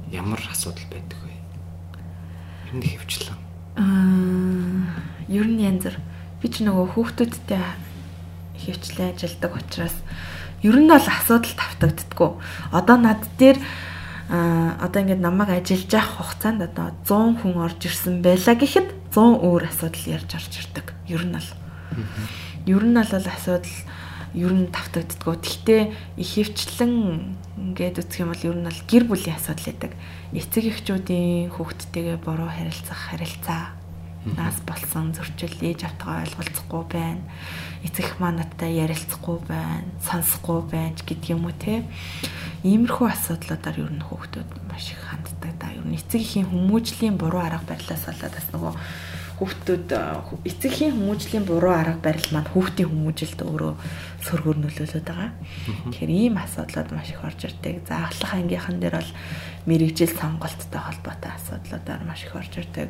ямар асуудал байдаг вэ? Ер нь хөвчлэн. Аа, ер нь янз бүр би ч нөгөө хүүхдүүдтэй хөвчлэн ажилдаг учраас ер нь бол асуудал тавтагддггүй. Одоо над дээр а одоо ингээд намайг ажиллаж явах хугацаанд одоо 100 хүн орж ирсэн байлаа гэхэд 100 өөр асуудал ярьж орж ирдэг. Ер нь бол. Ер нь бол асуудал ер нь тавтагддггүй. Гэхдээ их хөвчлэн ингээд үсэх юм бол ер нь бол гэр бүлийн асуудал байдаг. Эцэг эхчүүдийн хүүхдтэйгээ буруу харилцах харилцаа нас болсон зөрчил ээж автгаа ойлголцохгүй байна. Эцэг маань надтай ярилцахгүй байна, сонсохгүй байна гэдэг юм уу те. Иймэрхүү асуудлуудаар ер нь хүүхдүүд маш их ханддаг да. Ер нь эцэг эхийн хүмүүжлийн буруу арга барилаас болоод бас нөгөө хүүхдүүд эцэгхийн хүмүүжлийн буруу арга барил маань хүүхдийн хүмүүжилд өөрөө сөргөөр нөлөөлөд байгаа. Тэгэхээр ийм асуудлууд маш их орж ирдэг. За ахлах ангийнхан дээр бол мэрэгжил сонголттой холбоотой асуудлуудаар маш их орж ирдэг.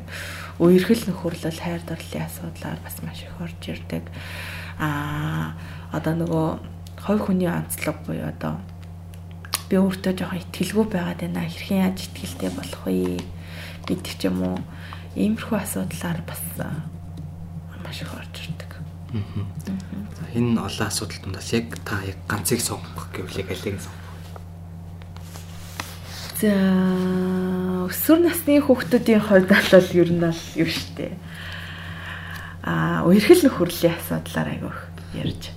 Үерхэл нөхөрлөл хайр дурлалын асуудлаар бас маш их орж ирдэг. Аа одоо нөгөө хой хүний онцлог буюу одоо би өөртөө жоохон итгэлгүй байгаад байна. Хэрхэн яаж итгэлтэй болох вэ? гэдэг ч юм уу Иймэрхүү асуудлаар бас маш их орж ирдэг. За энэ олон асуудал дундаас яг та яг ганцыг сонгох гэвэл яг алийг сонгох? За өсвөр насны хүүхдүүдийн хувьд бол ер нь бол юу штэ. Аа үерхэл нөхөрлийн асуудлаар айгүйх ярьж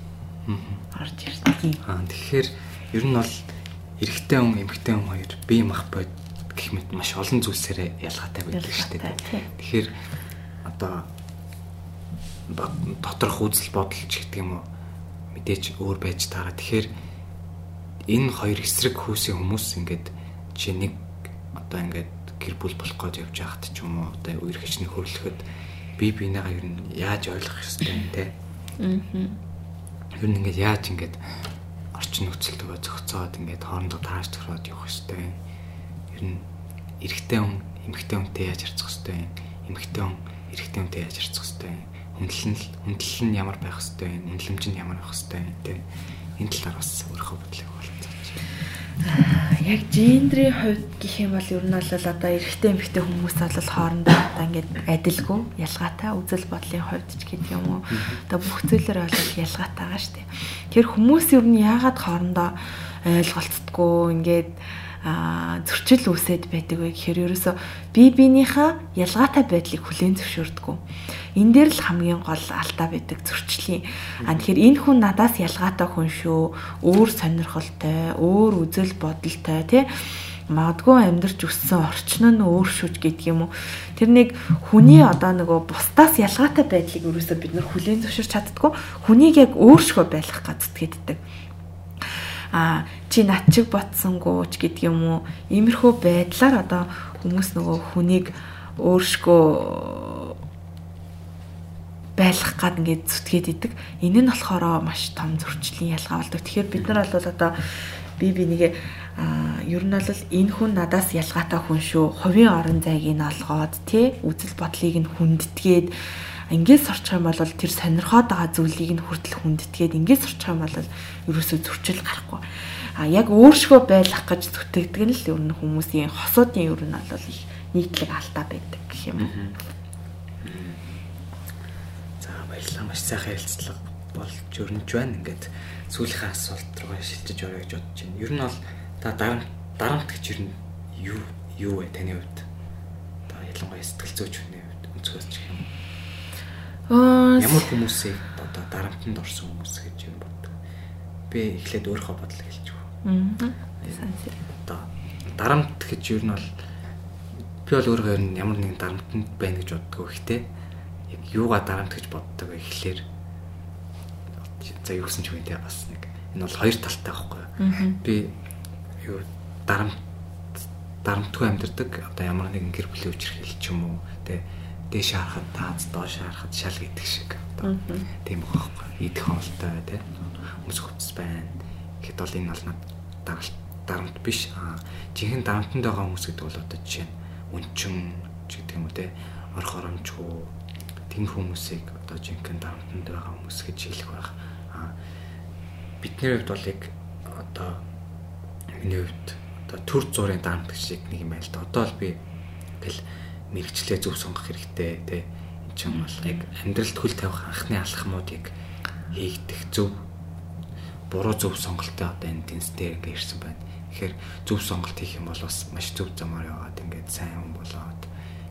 орж ирдэг. Аа тэгэхээр ер нь бол эрэгтэй хүн эмэгтэй хүн хоёр бие мах бод гэх мэт маш олон зүйлсээр ялгаатай байдаг шүү дээ. Тэгэхээр одоо доторх үзэл бодол ч гэдэг юм уу мэдээж өөр байж таараа. Тэгэхээр энэ хоёр эсрэг хүүсийн хүмүүс ингээд жишээ нэг одоо ингээд гэр бүл болох гэж явж байхад ч юм уу одоо үер хичнээн хөрлөхөд би бинийгаа ер нь яаж ойлгох ёстой юм те. Аа. Ер нь ингээд яаж ингээд орчин нөхцөл төгөө зохицоод ингээд хоорондоо тааш тохироод явах ёстой юм. Нь эрэгтэй хүн эмэгтэй хүнтэй яаж харьцах хэвтэй юм эмэгтэй хүн эрэгтэй хүнтэй яаж харьцах хэвтэй юм хүндлэн хүндлэл нь ямар байх хэвтэй юм үнэлэмж нь ямар байх хэвтэй юм те? Энэ талаар бас өөрийнхөө бодлыг болцооч яг гендрийн хувьд гэх юм бол ер нь бол одоо эрэгтэй эмэгтэй хүмүүс бол хоорондоо одоо ингээд адилгүй ялгаатай үзэл бодлын хувьд ч гэдэг юм уу? Одоо бүх зүйлээр бол ялгаатайгаа штэ тэр хүмүүс ер нь яагаад хоорондоо ойлголцдгоо ингээд зөрчил үүсээд байдаг вэ гэхээр ерөөсө бие биенийхээ ялгаатай байдлыг хүлээн зөвшөөрдгөө. Энэ дээр л хамгийн гол алдаа байдаг зөрчлийн. А тэгэхээр энэ хүн надаас ялгаатай хүн шүү. Өөр сонирхолтой, өөр үзэл бодолтой тий магадгүй амьдарч өссөн орчин нь өөр шүүж гэдэг юм уу. Тэр нэг хүний одоо нөгөө бусдаас ялгаатай байдлыг ерөөсөө бид нар хүлээн зөвшөөрч чаддгүй. Хүнийг яг өөршгөө байлгах гэж зүтгээддэг а чи над чиг ботсонгууч гэдэг юм уу иймэрхүү байдлаар одоо хүмүүс нөгөө хүнийг өөршгөө байлгах гад ингээд зүтгээд идэг. Энэ нь болохоор маш том зөрчлийн ялгаа болдог. Тэгэхээр бид нар бол одоо би бинийгээ а ер нь бол энэ хүн надаас ялгаатай хүн шүү. Хувийн орон зайг нь олгоод тий үзэл бодлыг нь хүндэтгээд ингээд сурчих юм бол тэр сонирхоод байгаа зүйлийг нь хүртэл хүндэтгээд ингээд сурчих юм бол ерөөсөө зөрчил гарахгүй. А яг өөршгөө байлгах гэж зүтгэдэг нь л ер нь хүмүүсийн хосуудын ер нь бол их нийтлэг алдаа байдаг гэх юм. За баярлалаа маш сайхан ярилцлага болж өрнөж байна. Ингээд сүүлийнхээ асуулт руу шилжиж орё гэж бодож байна. Ер нь бол та дарамт дарамт гэж ер нь юу юу вэ таны хувьд? Та ялангуяа сэтгэл зүйч хүний хувьд өнцгөөс ч юм уу? Ямар хүмүүсийг одоо дарамтанд орсон хүмүүс гэж юм боддог. Би эхлээд өөрийнхөө бодлыг хэлж байгаа. Одоо дарамт гэж юу нь бол би бол өөрөө ер нь ямар нэгэн дарамтанд байна гэж боддог. Гэхдээ яг юугаа дарамт гэж боддог вэ гэхлээр за юу гэсэн ч юм те бас нэг энэ бол хоёр талтай байхгүй юу. Би юу дарамт дарамтгүй амьдэрдэг одоо ямар нэгэн гэр бүлийн үчирхэл ч юм уу те дээш харахад таац доош харахад шал гэдэг шиг. Одоо тийм байгаа байхгүй идэх хоолтой тий хүмүүс хувцас байна. Гэхэд бол энэ бол даралт дарамт биш. А жинхэнэ дарамтанд байгаа хүмүүс гэдэг бол одоо жишээ нь үнчин ч гэдэг юм уу тий орох оромжгүй тийм хүмүүсийг одоо жинхэнэ дарамтанд байгаа хүмүүс гэж хэлэх байх. А бидний хувьд бол яг одоо миний хувьд одоо төр зургийн дарамт шиг нэг юм байл та. Одоо л би тэгэл мэрэгчлээ зөв сонгох хэрэгтэй тий энэ ч юм бол яг амьдралд хөл тавих анхны алхмуудыг хийгдэх зөв буруу зөв сонголттой одоо энэ тэнцтэй ингээ ирсэн байна. Тэгэхээр зөв сонголт хийх юм бол бас маш зөв замаар яваад ингээд сайн хүн болоод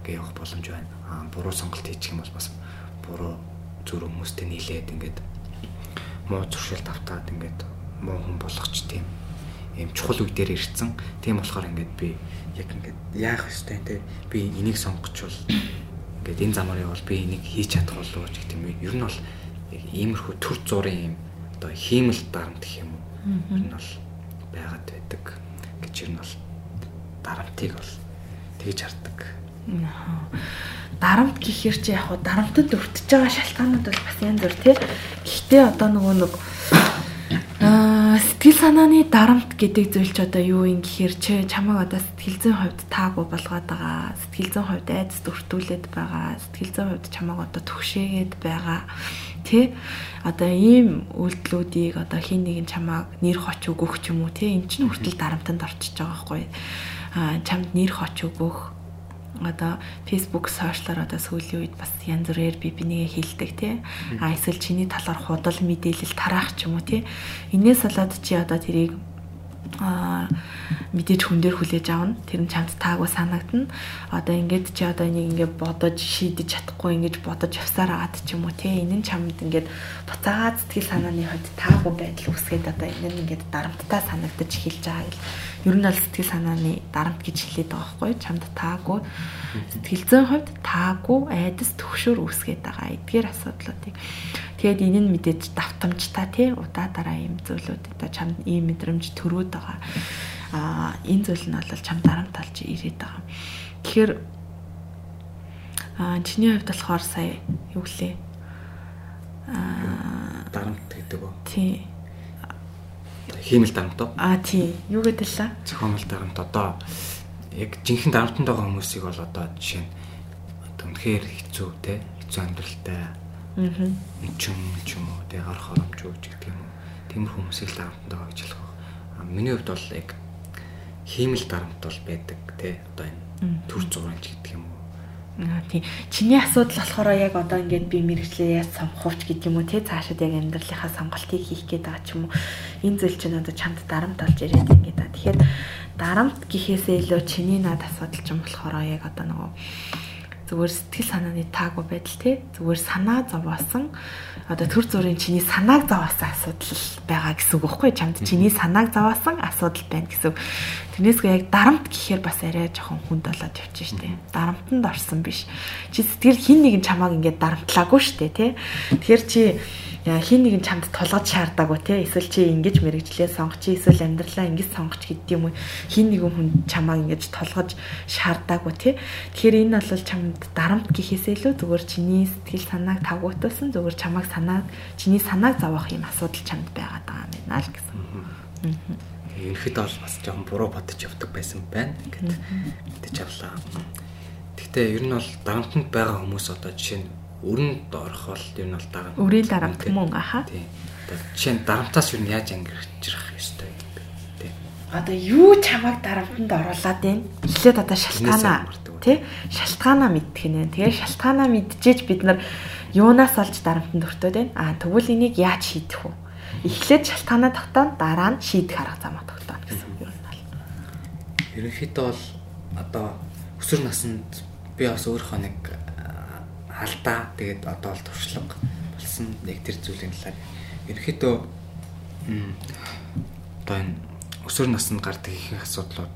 ингээ явах боломж байна. Аа буруу сонголт хийчих юм бол бас буруу зүр хүмүүстэй нийлээд ингээд муу зуршил тавтаад ингээд муу хүн болгоч тийм ийм чухал үе дээр ирсэн. Тийм болохоор ингээд би яг ингээд яах вэ те би энийг сонгочвол ингээд энэ замаар явал би энийг хийж чадах болов уу гэх юм. Ер нь бол иймэрхүү төр зургийн юм одоо хиймэл дарамт гэх юм уу. Ер нь бол байгаад байдаг гэж ер нь бол дарамтыг бол тэгж хардаг. Дарамт гэхээр чи яг дарамтад өртөж байгаа шалтгаанууд бол бас янз бүр тий. Гэхдээ одоо нөгөө нэг сэтгэл санааны дарамт гэдэг зүйл ч одоо юу юм гэхээр чи чамайг одоо сэтгэл зүйн хувьд таагүй болгоод байгаа. Сэтгэл зүйн хувьд айдас өртүүлээд байгаа. Сэтгэл зүйн хувьд чамайг одоо түгшээгээд байгаа. Тэ одоо ийм үйлдэлүүдийг одоо хин нэг нь чамайг нэр хоч өгөх ч юм уу тэ эн чинь хүртэл дарамтанд орчиж байгаа байхгүй. Аа чамд нэр хоч өгөх одоо Facebook сошиалаар одоо сүүлийн үед бас янз бүрээр би бинийгээ хилдэг тий. А эсвэл чиний талаар худал мэдээлэл тараах ч юм уу тий. Инээс болоод чи одоо тэрийг а мэдээж хүн дээр хүлээж авна. Тэр нь чамд таагүй санагдана. Одоо ингээд чи одоо энийг ингээд бодож шийдэж чадахгүй ингэж бодож явсаар агаад ч юм уу тий. Энэ нь чамд ингээд буцаагаад сэтгэл санааны хувьд таагүй байдал үүсгээд одоо энэ нь ингээд дарамттай санагдаж эхэлж байгаа гэл. Ер нь бол сэтгэл санааны дарамт гэж хэлээд байгаа байхгүй чамд таагүй. Сэтгэл зүйн хувьд таагүй айдас төгшөр үүсгээд байгаа эдгээр асуудлуудыг Тэгээд энэ нь мэдээж давтамжтай тий удаа дараа ийм зүйлүүд одоо чамд ийм мэдрэмж төрөөд байгаа. Аа энэ зүйл нь бол чамд дарамт талж ирээд байгаа. Тэгэхээр аа чиний хувьд болохоор сая юу гэлээ? Аа дарамт гэдэг үү? Тий. Хиймэл дарамт? Аа тий. Юу гэдэг лээ? Зохиомл дарамт одоо яг жинхэнэ дарамтанд байгаа хүмүүсийг бол одоо жишээ нь үнэхээр хэцүү те хэцүү амьдралтай Аа. Чим ч юм уу тэг гарах боломж өгч гэдэг юм уу. Тиймэр хүмүүсийг дарамтанд байгаа гэж хэлэх баг. Миний хувьд бол яг хиймэл дарамт бол байдаг те одоо энэ төр зурагч гэдэг юм уу. Аа тий. Чиний асуудал болохоор яг одоо ингээд би мэрэгчлээ яаж сонгох вэ гэдэг юм уу тий цаашид яг амьдралынхаа сонголтыг хийх гээд байгаа ч юм уу. Энэ зүйл чинь одоо чамд дарамт болж ирээд ингээд та. Тэгэхээр дарамт гэхээсээ илүү чиний над асуудал ч юм болохоор яг одоо нөгөө зүгээр сэтгэл санааны таагүй байдал тий зүгээр санаа зовоосон одоо төр зүрийн чиний санааг зовоосон асуудал байгаа гэсэн үг байхгүй чамд чиний санааг зовоосон асуудал байна гэсэн. Тэрнээсгээ яг дарамт гэхээр бас арай жоохон хүнд болоод явчих штэ. Дарамтанд орсон биш. Чи сэтгэл хин нэгэн чамааг ингээд дарамтлаагүй штэ тий. Тэгэхээр чи хин нэг нь чамд толгод шаардаагүй те. Эсвэл чи ингэж мэрэгжлээ сонгоч эсвэл амьдралаа ингэж сонгоч гэдэг юм уу? Хин нэгэн хүн чамаа ингэж толгож шаардаагүй те. Тэгэхээр энэ бол чамд дарамт гэхээсээ илүү зүгээр чиний сэтгэл санааг тавгуутуулсан зүгээр чамааг санаа чиний санааг зовоох юм асуудал чамд байгаад байгаа юм байна л гэсэн. Ерхэд бол бас жоохон буруу бодож явдаг байсан байна. Гэд мэдэж авлаа. Гэхдээ ер нь бол дарамтнд байгаа хүмүүс одоо жишээ нь өрөнд орох бол ер нь бол дараа. Өрийн дарамт мөн аха. Тийм. Жишээ нь дарамтаас ер нь яаж ангирчих ёстой юм бэ? Тийм. Одоо юу чамайг дарамтанд оруулаад байна? Эхлээд одоо шалтгаанаа тий шалтгаанаа мэдэх нэ. Тэгээ шалтгаанаа мэдчихэж бид нар юунаас олж дарамтанд өртөөд байна? Аа тэгвэл энийг яаж шийдэх вэ? Эхлээд шалтгаанаа тогтоон дараа нь шийдэх арга замаа тогтооно гэсэн юм байна. Ерөнхийдөө бол одоо өсвөр наснд би бас өөрийнхөө нэг алдаа. Тэгээд одоо л туршлага болсон. Нэг тэр зүйлийн талаар. Ерөөхдөө одоо энэ өсвөр наснд гардаг ихэнх асуудлууд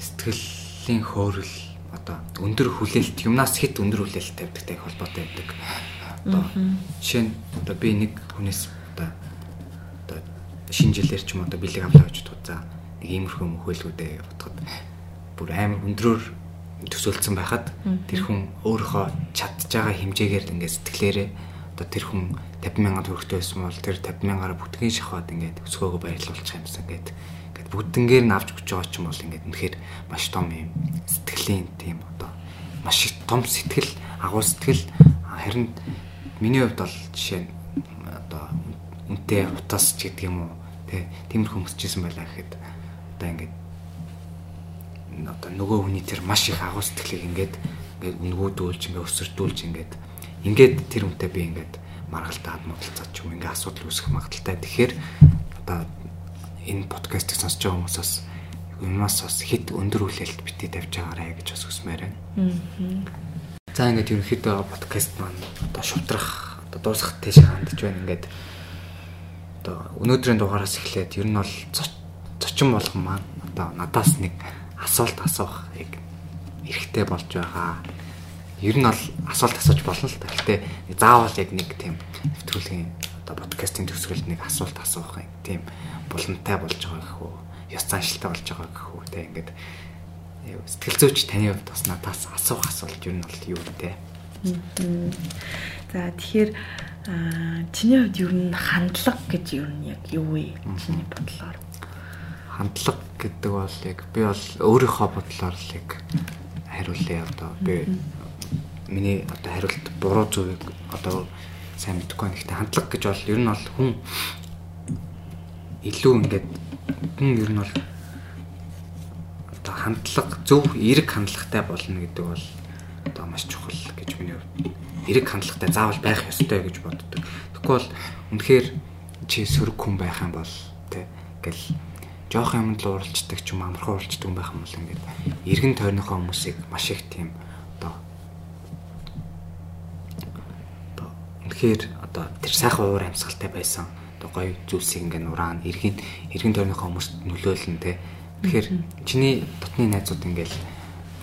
сэтгэлийн хөөрөл одоо өндөр хүлээлт юмнаас хэд өндөр хүлээлт тавьдагтай холбоотой байдаг. Одоо жишээ нь одоо би нэг хүнээс одоо одоо шинэ жилээр ч юм одоо бэлэг авлаа гэж бодоход за нэг иймэрхүү мөхөөлгүүдээ бодоход бүр амар өндрөөр төсөөлсөн байхад тэр хүн өөрийнхөө чадж байгаа хэмжээгээр ингээд сэтгэлээрээ одоо тэр хүн 50 мянган төгрөгтэй байсан бол тэр 50 мянгаараа бүтгэн шахаад ингээд өсгөөгөө баярлуулчих юмсан ингээд ингээд бүгднгээр нь авч өгч байгаа ч юм бол ингээд үнэхээр маш том юм сэтгэлийн тийм одоо маш их том сэтгэл агуу сэтгэл. Харин миний хувьд бол жишээ нь одоо үнтэй утас ч гэдэг юм уу тийм ч байсан байлаа гэхэд одоо ингээд одоо нөгөө хүний тэр маш их агуу сэтгэлийг ингээд ингээд өнгөөдүүлж ингээд өсөрдүүлж ингээд ингээд тэр хүнтэй би ингээд маргалтаад модалцаад ч юм ингээд асуудал үүсэх магадaltaй. Тэгэхээр одоо энэ подкастыг сонсож байгаа хүмүүсээс юмас бас хэд өндөр хүлээлт бити тавьж байгаарэ гэж бас хүсмээр байна. За ингээд ерөнхийдөө подкаст маань одоо шудрах одоо дуусах тийш хандж байна ингээд одоо өнөөдрийн дугаараас эхлээд ер нь бол зочин болгон маань одоо надаас нэг асуулт асуух яг эрэхтэй болж байгаа. Ер нь бол асуулт асууж болно л та. Гэтэ заавал яг нэг тийм нэвтрүүлгийн одоо подкастын төгсгөлд нэг асуулт асуух юм тийм булантай болж байгаа гэх үү? Ёс заншилтай болж байгаа гэх үү? Тэ ингээд сэтгэл зүйч таны хувьд бас надаас асуух асуулт ер нь бол юу вэ? За тэгэхээр чиний хувьд ер нь хандлага гэж ер нь яг юу вэ? Чиний бодлоор хандлага гэдэг бол яг би бол өөрийнхөө бодлоор л яг хариулъя одоо би миний одоо хариулт буруу зүгийг одоо сайн мэдэхгүй байна. Гэхдээ хандлага гэж бол ер нь бол хүн илүү ингээд хүн ер нь бол одоо хандлага зөв эерэг хандлагатай болно гэдэг бол одоо маш чухал гэж миний хувьд эерэг хандлагатай заавал байх ёстой гэж боддог. Тэгэхгүй бол үнэхээр чи сөрөг хүн байх юм бол тэг ингээл жоох юмд л уралцдаг ч юм амархан уралцдаг юм байх юм бол ингээд эргэн тойрныхоо хүмүүсийг маш их тийм одоо одоо үнэхээр одоо тэр сайхан уур амьсгалтай байсан. Одоо гоё зүйлсийг ингээд нураан эргэн эргэн тойрныхоо хүмүүст нөлөөлнө те. Тэгэхээр чиний дотны найзууд ингээд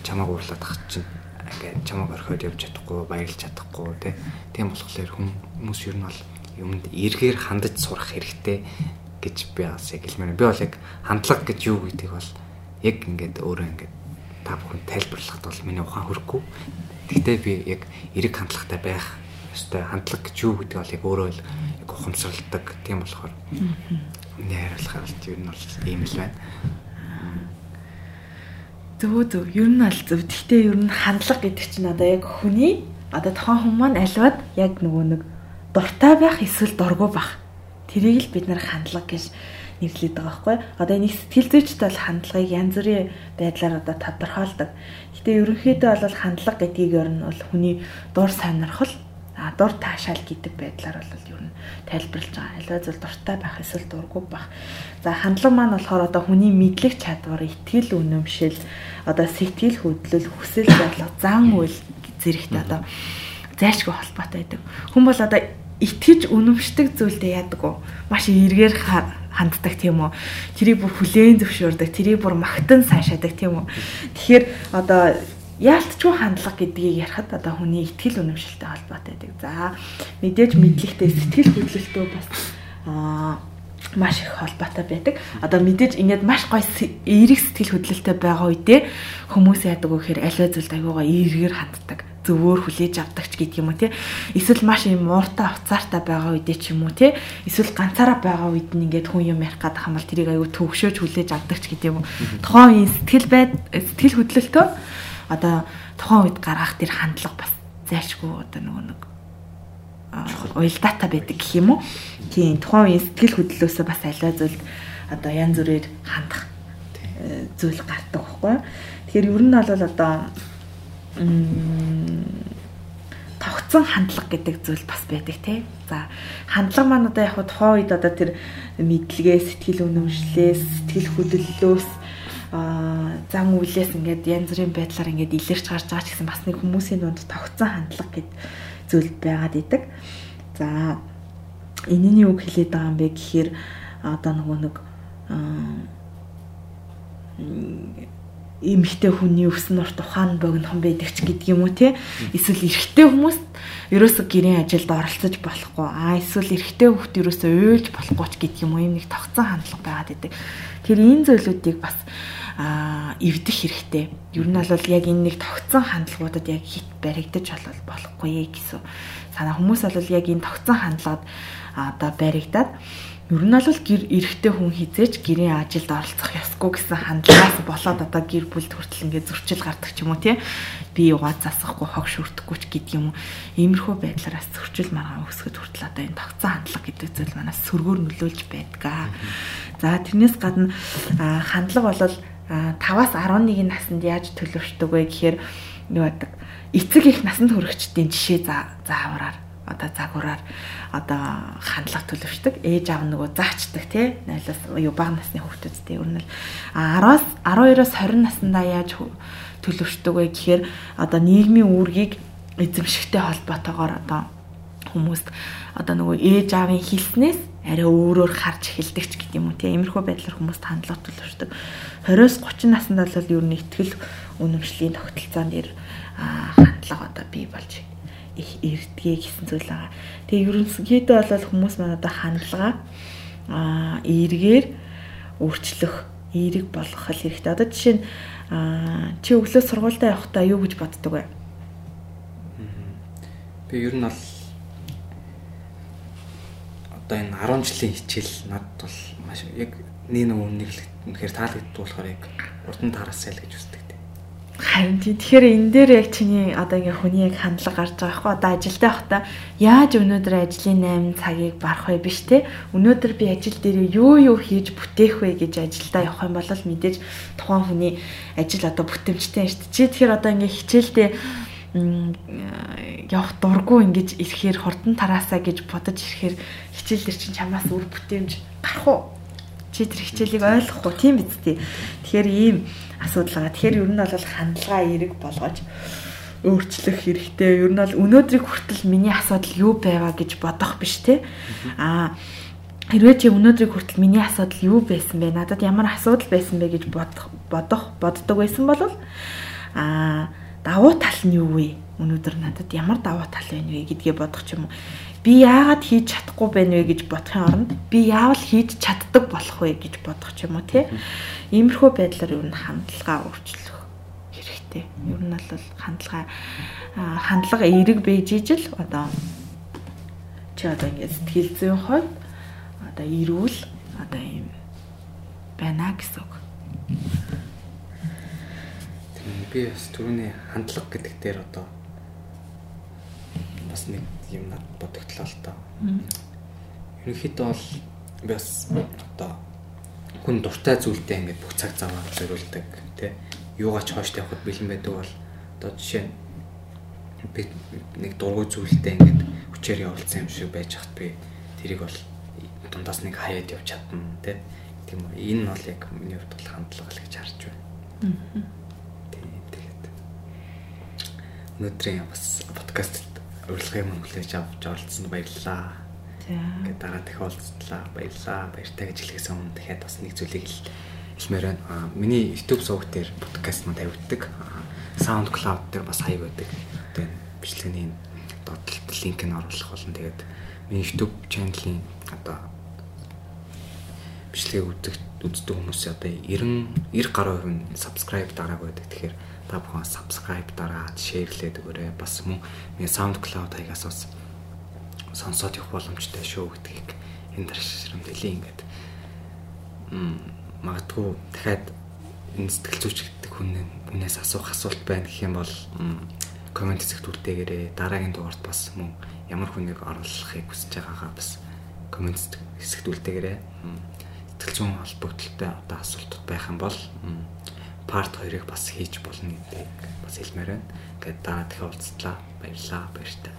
чамааг уурлаад ах чинь ингээд чамааг орхиод явж чадахгүй баярлж чадахгүй те. Тийм болохоор хүмүүс ер нь бол юмд эргээр хандаж сурах хэрэгтэй гэж би бас яг хэлмээр. Би бол яг хандлага гэж юу гэдгийг бол яг ингээд өөрөө ингээд та бүхэн тайлбарлахад бол миний ухаан хөрөхгүй. Гэхдээ би яг эрэг хандлагатай байх ёстой. Хандлага гэж юу гэдгийг бол яг өөрөө л яг ухамсарладаг. Тийм болохоор миний хариулахаар л ер нь бол ийм л байна. Зөв зөв. Ер нь аль зөв. Гэхдээ ер нь хандлага гэдэг чинь одоо яг хүний одоо тохон хүмүүс маань аливаад яг нөгөө нэг дуртай байх эсвэл дургүй байх Тэрийг л бид нар хандлага гэж нэрлэдэг байгаа байхгүй. Одоо нэг сэтгэл зүйчд бол хандлагыг янз бүрийн байдлаар одоо тодорхойлдог. Гэтэ ерөнхийдөө бол хандлага гэдгийг ер нь бол хүний дур сонирхол а дур таашаал гэдэг байдлаар бол ер нь тайлбарлаж байгаа. Альва зүйл дуртай байх эсвэл дургүй байх. За хандлага маань болохоор одоо хүний мэдлэг чадвар, итгэл үнэмшил, одоо сэтгэл хөдлөл, хүсэл зорилго, зан үйл зэрэгтэй одоо зайлшгүй холбоотой байдаг. Хүн бол одоо итгэж үнэмшдэг зүйлдээ яадаг уу? Маш эргээр ханддаг тийм үү. Тэрийг бүр хүлээн зөвшөөрдөг, тэрийг бүр магтан сайшаадаг тийм үү. Тэгэхээр одоо яалтчгүй хандлага гэдгийг ярихад одоо хүний ихтгэл үнэмшилтэй холбоотой байдаг. За мэдээж мэдлэгтэй сэтгэл хөдлөлтөө бас аа маш их холбоотой байдаг. Одоо мэдээж ингээд маш гоё эерэг сэтгэл хөдлөлтөй байгаа үедээ хүмүүс яадаг вэ гэхээр аливаа зүйлд аягаа эргээр ханддаг зөвөөр хүлээж авдаг ч гэдэг юм уу тий. Эсвэл маш юм ууртаа уцаартай байгаа үедээ ч юм уу тий. Эсвэл ганцаараа байгаа үед нь ингээд хүн юм ярих гэдэг хамбал тэрийг аягүй төвөгшөөж хүлээж авдаг ч гэдэг юм уу. Тухайн үеийн сэтгэл байд сэтгэл хөдлөлтөө одоо тухайн үед гаргах тэр хандлага бас зайлшгүй одоо нөгөө нэг уялдаатай байдаг гэх юм уу. Тийм тухайн үеийн сэтгэл хөдлөлөөсөө бас аливаа зүйл одоо янз бүрээр хандах э, зүйл гардаг байхгүй. Тэгэхээр ер нь бол одоо тогтсон хандлага гэдэг зүйл бас байдаг тий. За хандлага маань одоо яг тухайн үед одоо тэр мэдлэгээ, сэтгэл үнэмшлээс, сэтгэл хөдлөлөөс зан үйлээс ингээд янз бүрийн байдлаар ингээд илэрч гарч байгаа ч гэсэн бас нэг хүмүүсийн дунд тогтсон хандлага гэд зүйл байгаад идэг. За энэний үг хэлээд байгаа юм бэ гэхээр одоо нөгөө нэг эмэгтэй хүний өвсөн урт ухаан богинохон байдаг ч гэдэг юм уу те эсвэл эрэгтэй хүмүүс ерөөсө гэрийн ажилд оролцож болохгүй а эсвэл эрэгтэй хүүхд ерөөсө уйлж болохгүй ч гэдэг юм уу юм нэг тогтсон хандлага байгаад байдаг тэр энэ зөвлөдүүдийг бас а эвдэх хэрэгтэй. Ер нь бол яг энэ нэг тогтсон хандлагуудад яг хит баригдаж болохгүй гэсэн санаа. Хүмүүс бол яг энэ тогтсон хандлагад одоо баригдаад ер нь бол гэр эрэхтэй хүн хизээч гэрийн ажилд оролцох ёсгүй гэсэн хандлагаас болоод одоо гэр бүлд хүртэл ингээд зөрчил гардаг ч юм уу тий. Би угаа засахгүй хог шүрдэхгүй ч гэдэг юм уу. Иймэрхүү байдлаараас зөрчил маргаан өсгөд хүртэл одоо энэ тогтсон хандлага гэдэг зүйл манаас сөргөөр нөлөөлж байдаг. За тэрнээс гадна хандлага бол 5-аас 11 наснд яаж төлөвшдөг вэ гэхээр юу байдаг эцэг их насанд хүрэхчдийн жишээ заавраар одоо загвараар одоо хандлага төлөвшдөг ээж аав нөгөө заачдаг тий нойлоос юу бага насны хүүхдүүдтэй ер нь 10-аас 12-оос 20 наснда яаж төлөвшдөг вэ гэхээр одоо нийгмийн үүргийг эзэмшигтэй холбоотойгоор одоо хүмүүст одоо нөгөө ээж аавын хэлснээс арай өөрөөр харж эхэлдэг ч гэдэг юм уу тийм иймэрхүү байдлаар хүмүүст хандлага төлөвшдөг. 20-с 30 наснд бол ер нь ихтгэл үнэмшлийн тогтолцоонд ир хандлага одоо бий болж их эрдгээ гэсэн зүйл байгаа. Тэгээ ерөнхийдөө бол хүмүүс маань одоо хандлага а эргээр өөрчлөх эерэг болгох хэрэгтэй. Одоо жишээ нь чи өглөө сургуультай явахдаа юу гэж боддог вэ? Би ер нь бол одоо энэ 10 жилийн хичээл надад бол маш яг нэг нэг үнэхээр таалагддаг болохоор яг урд нь тараасаа л гэж үздэг Харин тэгэхээр энэ дээр яг чиний одоо ингээ хүний яг хандлага гарч байгаа хгүй одоо ажилдаа байхдаа яаж өнөөдөр ажлын 8 цагийг барах вэ биш те өнөөдөр би ажил дээр юу юу хийж бүтээх вэ гэж ажилдаа явах юм бол мэдээж тухайн хүний ажил одоо бүтэмжтэй шүү дээ. Чи тэгэхээр одоо ингээ хичээлдээ явах дурггүй ингэж ирэхээр хурдан тараасаа гэж бодож ирэхээр хичээл дээр чинь чамаас үр бүтээмж гарах уу? Чи тэр хичээлийг ойлгохгүй тийм биз дээ. Тэгэхээр ийм асуудал байгаа. Тэгэхээр ер нь бол хандлага эерэг болгож өөрчлөх хэрэгтэй. Ер нь бол өнөөдрийг хүртэл миний асуудал юу байваа гэж бодох биш те. Аа хэрвээ чи өнөөдрийг хүртэл миний асуудал юу байсан бэ? Надад ямар асуудал байсан бэ гэж бодох бодох боддог байсан бол аа давуу тал нь юу вэ? Өнөөдөр надад ямар давуу тал байна вэ гэдгээ бодох ч юм уу би яагаад хийж чадахгүй байна вэ гэж бодохын оронд би яавал хийж чаддаг болох вэ гэж бодох ч юм уу тий. Иймэрхүү байдлаар юу н хандлагаа өөрчлөх хэрэгтэй. Ер нь бол хандлага хандлага эерэг бийж ижил одоо чи одоо ингээд сэтгэл зүйн хувьд одоо эрүүл одоо юм байна гэсэн үг. Би бас түрүүний хандлага гэдэг дээр одоо бас нэг юм над бодогдлоо л тоо. Ерөнхийдөө бол бас одоо хүн дуртай зүйлдээ ингээд бүх цаг заваа зориулдаг тий. Юугаач хойш тавихад бэлэн байдаг бол одоо жишээ би нэг дургүй зүйлдээ ингээд хүчээр явуулсан юм шиг байж хат би тэрийг бол дундаас нэг хаяад явж чадна тий. Тийм үү. Энэ нь бол яг миний хувьд бол хандлага л гэж харж байна. Аа. Тэгээд өнөөдрийн бас подкаст урилгын мөнгөлөж авч оролцсонд баярлалаа. За. Ингээд дараа дахин уулзлаа. Баярлалаа. Баяртай гэж хэлэхээс өмнө дахиад бас нэг зүйлийг хэлмээр байна. Аа миний YouTube сувг дээр подкаст манд тавигддаг. SoundCloud дээр бас хаяг байдаг. Тэгээд бичлэгийн доотлолт линк нь оруулах болно. Тэгээд миний YouTube channel-ийн одоо бичлэгийг үздэг үздэг хүмүүс одоо 90 90 гаруй нь subscribe дараагүй байдаг. Тэгэхээр та бүхэн subscribe дараад share-лээд өгөөрэй. Бас мөн миний SoundCloud хаягаас бас сонсоод явах боломжтой шүү гэдгийг энэ даршрамд хэлээ ингээд. Мм магадгүй дахиад энэ сэтгэл зүйч гэдэг хүнээс асуух асуулт байна гэх юм бол комент хэсэгт үлдээгээрэй. Дараагийн дугаарт бас мөн ямар хүнийг оруулахыг хүсэж байгаагаа бас комент хэсэгт үлдээгээрэй. Сэтгэл зүйн холбогдлолтой одоо асуултууд байх юм бол парт 2-ыг бас хийж болно гэдгийг бас хэлмээр байна. Ингээд дараа дахин уулзлаа. Баярлалаа. Баяртай.